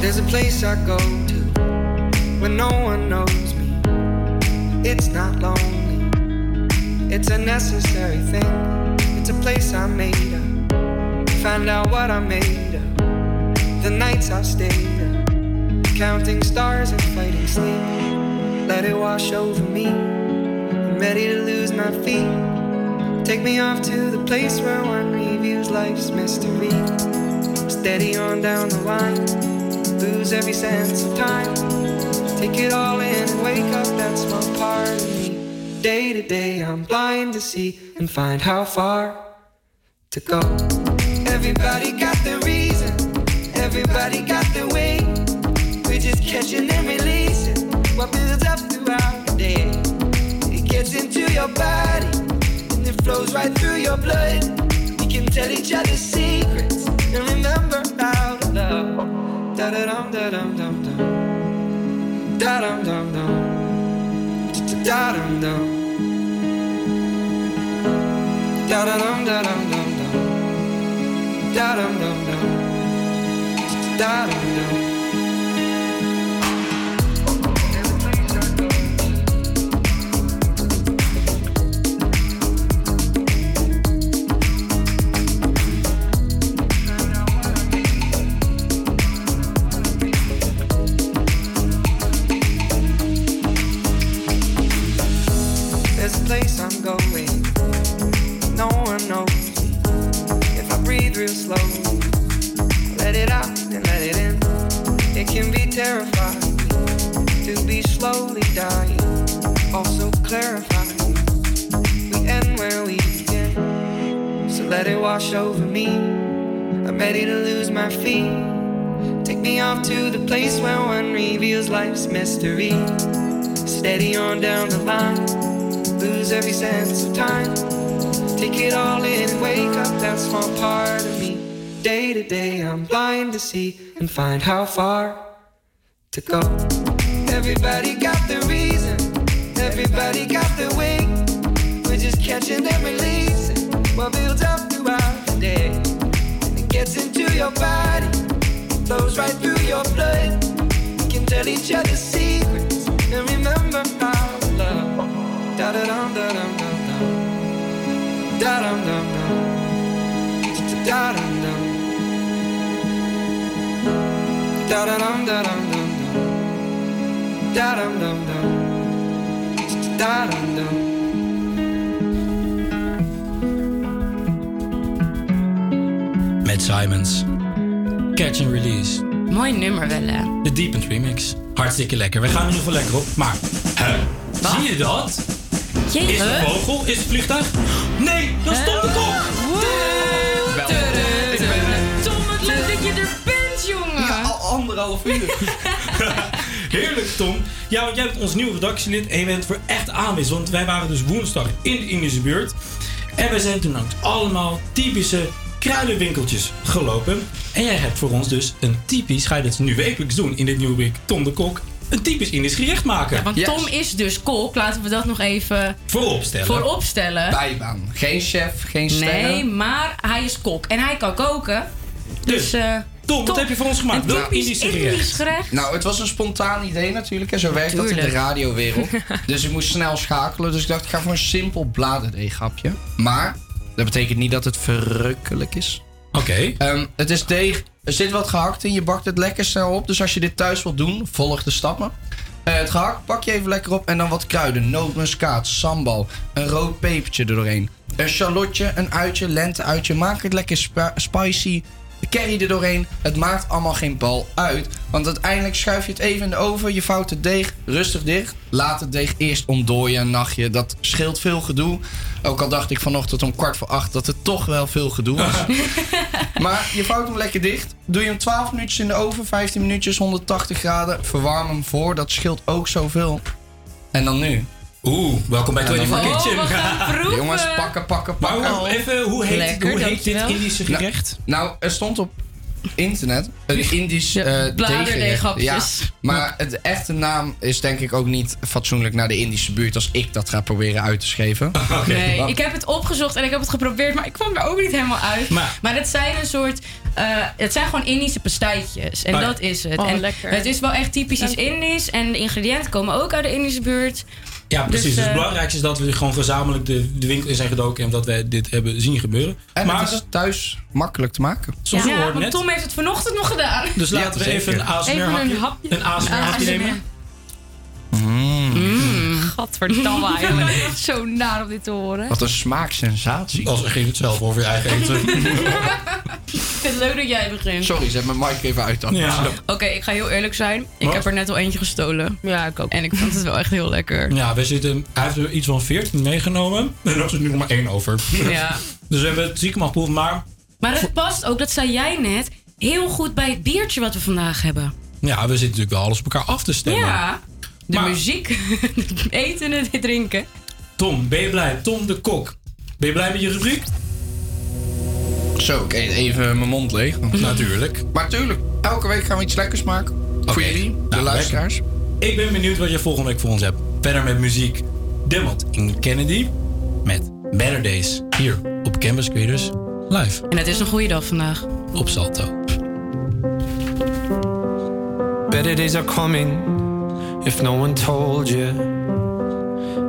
There's a place I go to when no one knows me. It's not lonely, it's a necessary thing. It's a place I made up. Find out what I made of. The nights I've stayed up, counting stars and fighting sleep. Let it wash over me. I'm ready to lose my feet. Take me off to the place where one reviews life's mystery. Steady on down the line, lose every sense of time. Take it all in and wake up that small part of me. Day to day, I'm blind to see and find how far to go. Everybody got their reason, everybody got their way. Catching and releasing what builds up throughout the day. It gets into your body and it flows right through your blood. We can tell each other secrets and remember how to love. Da da dum da dum dum dum. Da dum dum dum. Da dum dum. Da da dum da dum dum dum. Da dum dum dum. Da dum dum. Steady on down the line lose every sense of time. Take it all in and wake up that small part of me. Day to day, I'm blind to see and find how far to go. Everybody got their reason, everybody got their way. We're just catching and releasing what builds up throughout the day. It gets into your body, flows right through your blood. Tell each other secrets and remember how love. Da da da dum dum dum. Da dum dum dum. Da dum dum. Da da dum da dum dum dum. Da dum dum dum. Da dum dum. Met Simons. Catch and Release. Mooi nummer wel, hè? De Deep End Remix. Hartstikke lekker. We gaan er nu veel lekker op. Maar, hè, zie je dat? Jeetje. Is het een vogel? Is het een vliegtuig? Nee, dat is Tom de Kok! Tom, wat leuk dat je er bent, jongen. Ja, al anderhalf uur. Heerlijk, Tom. Ja, want jij bent ons nieuwe redactielid en je bent voor echt aanwezig. Want wij waren dus woensdag in de Indische buurt. En we zijn toen langs allemaal typische kruidenwinkeltjes gelopen. En jij hebt voor ons dus een typisch, ga je dit nu wekelijks doen in dit nieuwe week, Tom de Kok, een typisch Indisch gerecht maken. Ja, want Tom is dus kok. Laten we dat nog even Voorop stellen. voorop stellen. Bijbaan. Geen chef, geen sterren. Nee, maar hij is kok en hij kan koken. Dus, Dus, eh, Tom, wat heb je voor ons gemaakt? Een Welk typisch Indisch gerecht? gerecht. Nou, het was een spontaan idee natuurlijk. En zo werkt dat in de radiowereld. dus ik moest snel schakelen. Dus ik dacht, ik ga voor een simpel bladerdeeggrapje. Maar dat betekent niet dat het verrukkelijk is. Oké. Ehm, het is deeg. Er zit wat gehakt in. Je bakt het lekker snel op. Dus als je dit thuis wilt doen, volg de stappen. Eh, het gehakt pak je even lekker op. En dan wat kruiden. Nootmuskaat, sambal. Een rood pepertje er doorheen. Een shallotje, een uitje, lenteuitje. Maak het lekker spicy. De curry er doorheen. Het maakt allemaal geen bal uit. Want uiteindelijk schuif je het even in de oven. Je vouwt het deeg rustig dicht. Laat het deeg eerst ontdooien een nachtje. Dat scheelt veel gedoe. Ook al dacht ik vanochtend om kwart voor acht dat het toch wel veel gedoe was. maar je vouwt hem lekker dicht. Doe je hem 12 minuutjes in de oven. 15 minuutjes, 180 graden. Verwarm hem voor. Dat scheelt ook zoveel. En dan nu. Oeh, welkom bij En dan- 24 Kitchen. Oh. Jongens, pakken, pakken, Maar pakken. hoe, even, hoe heet, Lekker, hoe heet dit. Indische gerecht? Nou, er stond op internet. Een Indisch eh bladerdeeghapjes. Ja, maar het echte naam is denk ik ook niet fatsoenlijk naar de Indische buurt als ik dat ga proberen uit te schrijven. Nee, Want- ik heb het opgezocht en ik heb het geprobeerd, maar ik kwam er ook niet helemaal uit. Maar- Maar, het zijn een soort. eh, het zijn gewoon Indische pastijtjes. En Oh ja. dat is het. Oh, en lekker. Het is wel echt typisch iets. Indisch. En de ingrediënten komen ook uit de Indische buurt. Ja, precies. Dus, eh, het belangrijkste is dat we gewoon gezamenlijk de, de winkel in zijn gedoken en dat wij dit hebben zien gebeuren. En maar het is thuis makkelijk te maken. Zoals ja, want net. Tom heeft het vanochtend nog gedaan. Dus laten we even een ASMR hapje, een ASMR hapje ASMR. nemen. Mm. Gadverdamme eigenlijk. Zo naar om dit te horen. Wat een smaaksensatie. Als ging het zelf over je eigen eten. Ik vind het leuk dat jij begint. Sorry, zet mijn mic even uit dan. Ja. Oké, ik ga heel eerlijk zijn. Ik Wat? heb er net al eentje gestolen. Ja, ik ook. En ik vond het wel echt heel lekker. Ja, we zitten, hij heeft er iets van 14 meegenomen. En er is nu nog maar één over. Ja. Dus we hebben het ziek mag maar Maar het past ook, dat zei jij net, heel goed bij het biertje wat we vandaag hebben. ja, we zitten natuurlijk wel alles op elkaar af te stemmen. Ja, de Maar- muziek, het eten en het drinken. Tom, ben je blij? Tom de Kok. Ben je blij met je rubriek? Zo, ik eet even mijn mond leeg. Natuurlijk. Maar tuurlijk, elke week gaan we iets lekkers maken. Voor jullie, de Nou, luisteraars. lekker. Ik ben benieuwd wat je volgende week voor ons hebt. Verder met muziek. Demot in Kennedy met Better Days. Hier op Campus Creators Live En het is een goede dag vandaag. op Salto. Better days are coming if no one told you.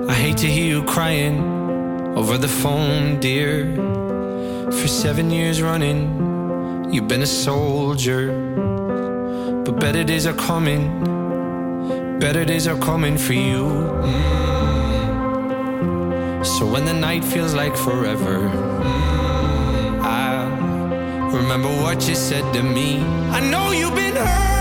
I hate to hear you crying over the phone, dear. For seven years running, you've been a soldier. But better days are coming, better days are coming for you. Mm. So when the night feels like forever, mm, I remember what you said to me. I know you've been hurting,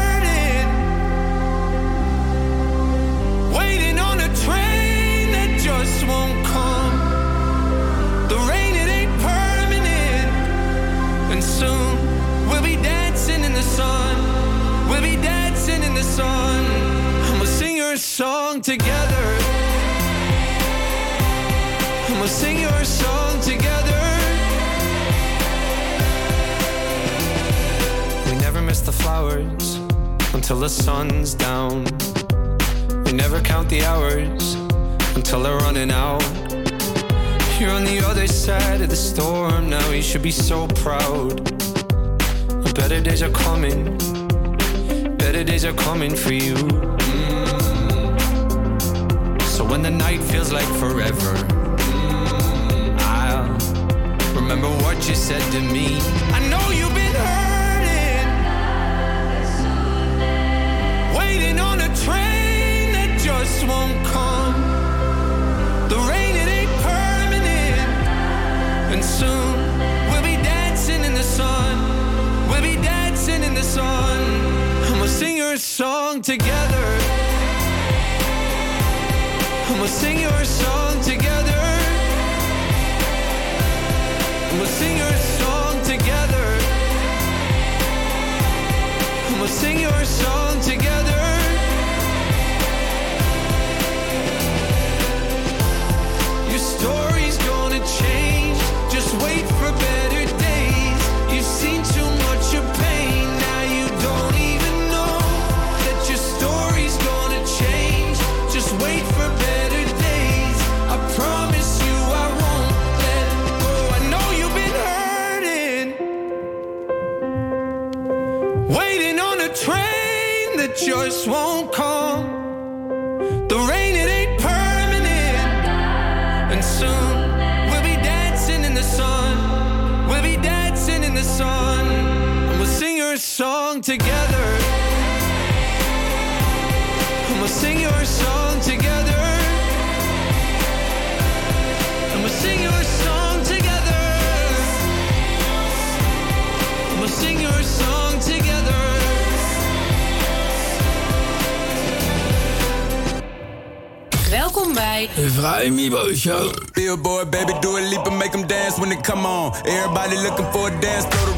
we'll sing your song together. We'll sing your song together. We never miss the flowers until the sun's down. We never count the hours until they're running out. You're on the other side of the storm now. You should be so proud. Better days are coming. Better days are coming for you. Mm. So when the night feels like forever, I'll remember what you said to me. I know you've been hurting, waiting on a train that just won't come. The rain, it ain't permanent, and soon we'll be dancing in the sun. We'll be dancing in the sun, your song together. We'll sing your song together. We'll sing your song together. We'll sing your song just won't come. The rain, it ain't permanent. And soon we'll be dancing in the sun. We'll be dancing in the sun. And we'll sing your song together. Vrij Mibo Show. Billboard, baby, do a leap and make them dance when they come on. Everybody looking for a dance floor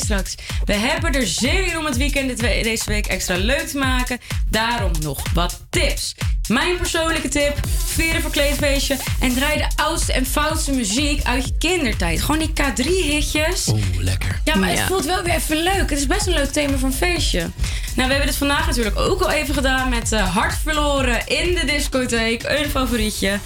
straks. We hebben er zin in om het weekend deze week extra leuk te maken. Daarom nog wat tips. Mijn persoonlijke tip: vier een verkleedfeestje en draai de oudste en foutste muziek uit je kindertijd. Gewoon die K3-hitjes. Oeh, lekker. Ja, maar Ja. het voelt wel weer even leuk. Het is best een leuk thema voor een feestje. Nou, we hebben dit vandaag natuurlijk ook al even gedaan met eh, Hart verloren in de discotheek. Een favorietje.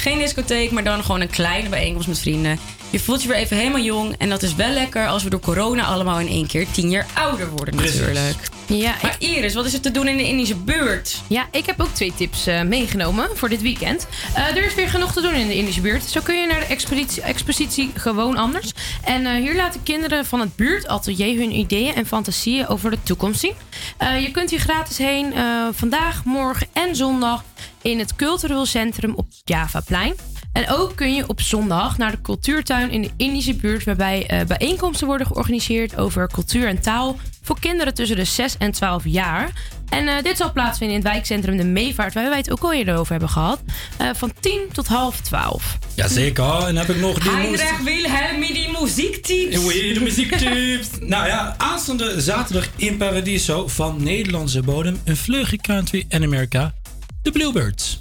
Geen discotheek, maar dan gewoon een kleine bijeenkomst met vrienden. Je voelt je weer even helemaal jong. En dat is wel lekker als we door corona allemaal in één keer tien jaar ouder worden Precies. natuurlijk. Ja, maar Iris, wat is er te doen in de Indische buurt? Ja, ik heb ook twee tips eh, meegenomen voor dit weekend. Eh, er is weer genoeg te doen in de Indische buurt. Zo kun je naar de expositie, expositie gewoon anders. En eh, hier laten kinderen van het buurtatelier hun ideeën en fantasieën over de toekomst zien. Je kunt hier gratis heen vandaag, morgen en zondag in het cultureel centrum op Javaplein. En ook kun je op zondag naar de cultuurtuin in de Indische buurt, waarbij eh, bijeenkomsten worden georganiseerd over cultuur en taal voor kinderen tussen de 6 en 12 jaar. En eh, dit zal plaatsvinden in het wijkcentrum De Meevaart, waar wij het ook al eerder over hebben gehad, eh, van 10 tot half 12. Jazeker. En dan heb ik nog die Heinrich Wilhelm, die muziektips. De muziektips. nou ja, aanstaande zaterdag in Paradiso van Nederlandse bodem een vleugje country en Amerika. De Bluebirds.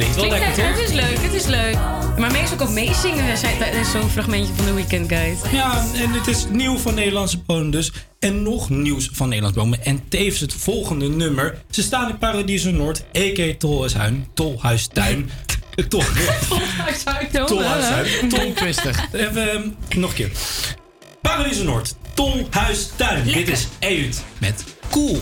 Klinkt wel lekker, toch? Het is leuk, het is leuk. Maar meestal ook meezingen zo'n fragmentje van de Weekend Guide. Ja, en het is nieuw van Nederlandse bodem dus. En nog nieuws van Nederlandse bomen. En tevens het volgende nummer. Ze staan in Paradiso Noord, a.k.a. Tolhuishuin. Tolhuistuin. Tol, Tolhuishuin. Tongtwistig. Even nog een keer. Paradiso Noord, Tolhuistuin. Dit is Eut met Cool.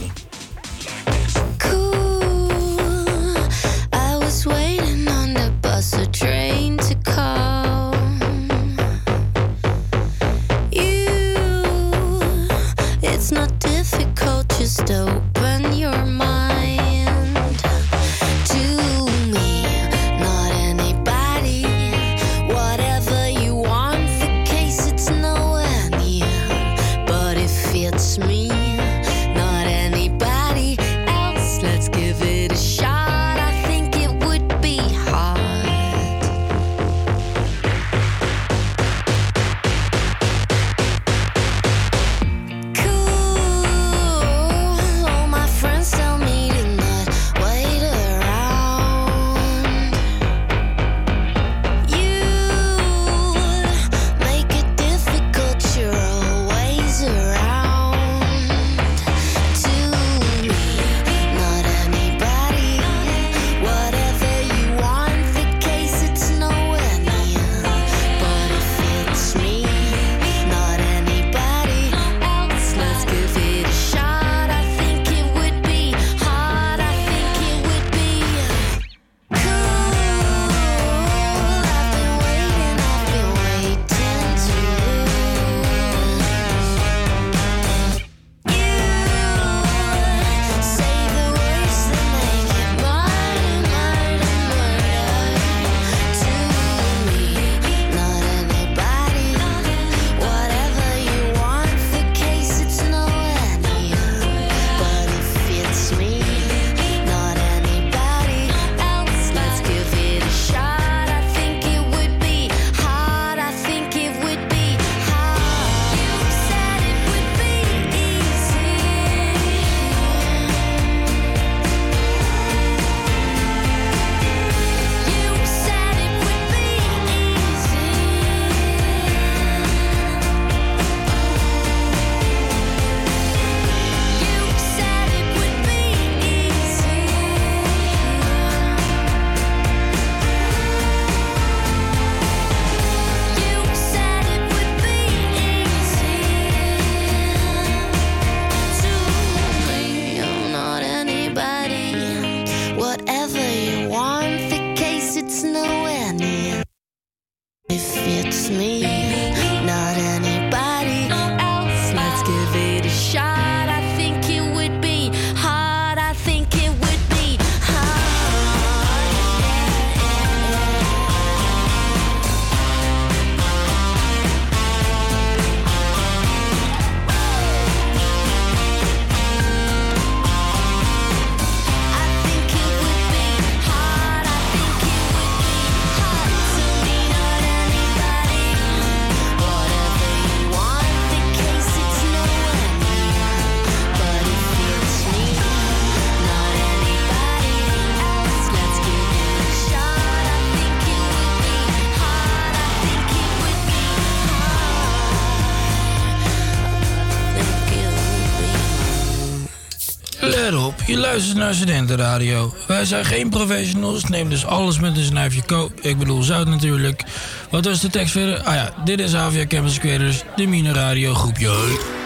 Luistert naar Studentenradio. Wij zijn geen professionals, neem dus alles met een snuifje ko. Ik bedoel zout natuurlijk. Wat was de tekst verder? Ah ja, dit is Avia Campus Creators, de Mine Radio groepje.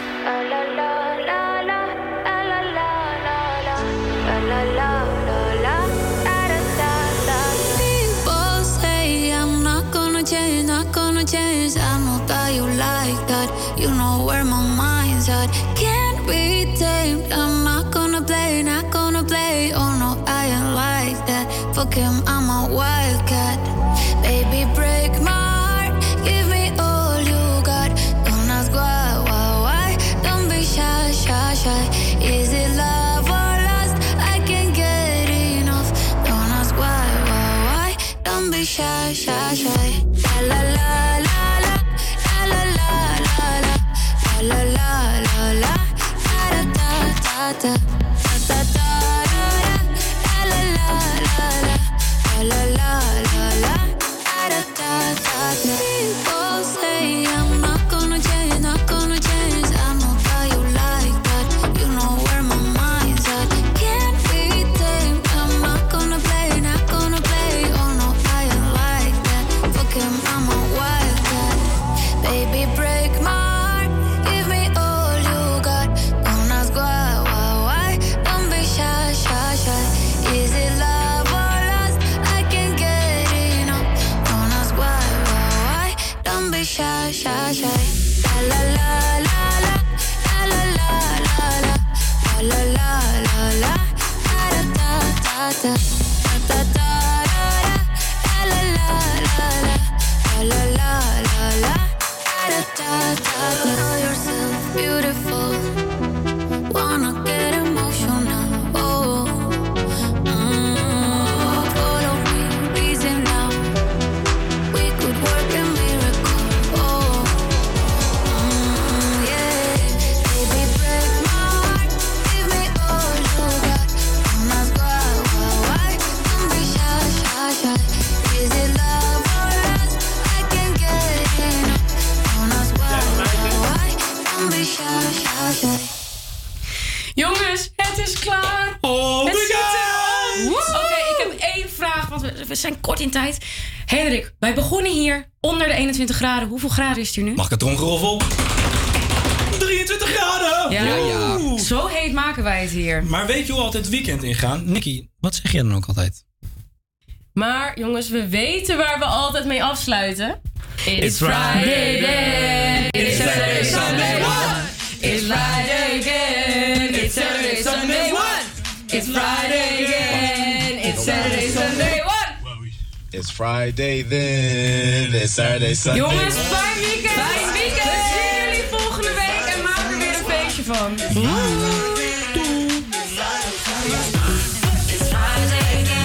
him, I'm a wildcat. Baby, break my heart, give me all you got. Don't ask why, why, why. Don't be shy, shy, shy. Is it love or lust? I can't get enough. Don't ask why, why, why. Don't be shy, shy, shy. La la la la la, la la la la la, la la la la la, da da da da. 21 graden. Hoeveel graden is het hier nu? Mag ik het tromgeroffel? 23 graden! Ja. Zo heet maken wij het hier. Maar weet je hoe we altijd het weekend ingaan? Nicky, wat zeg jij dan ook altijd? Maar jongens, we weten waar we altijd mee afsluiten. It It's Friday then. It's Saturday, Sunday, what? It's Friday again. It's Saturday, Sunday, what? It's Friday again. It's Saturday, Sunday? It's Friday then. It's Saturday, Sunday. Jongens, fijn weekend! Fijn weekend! We zien jullie volgende week en maken er weer een feestje van. It's Friday again.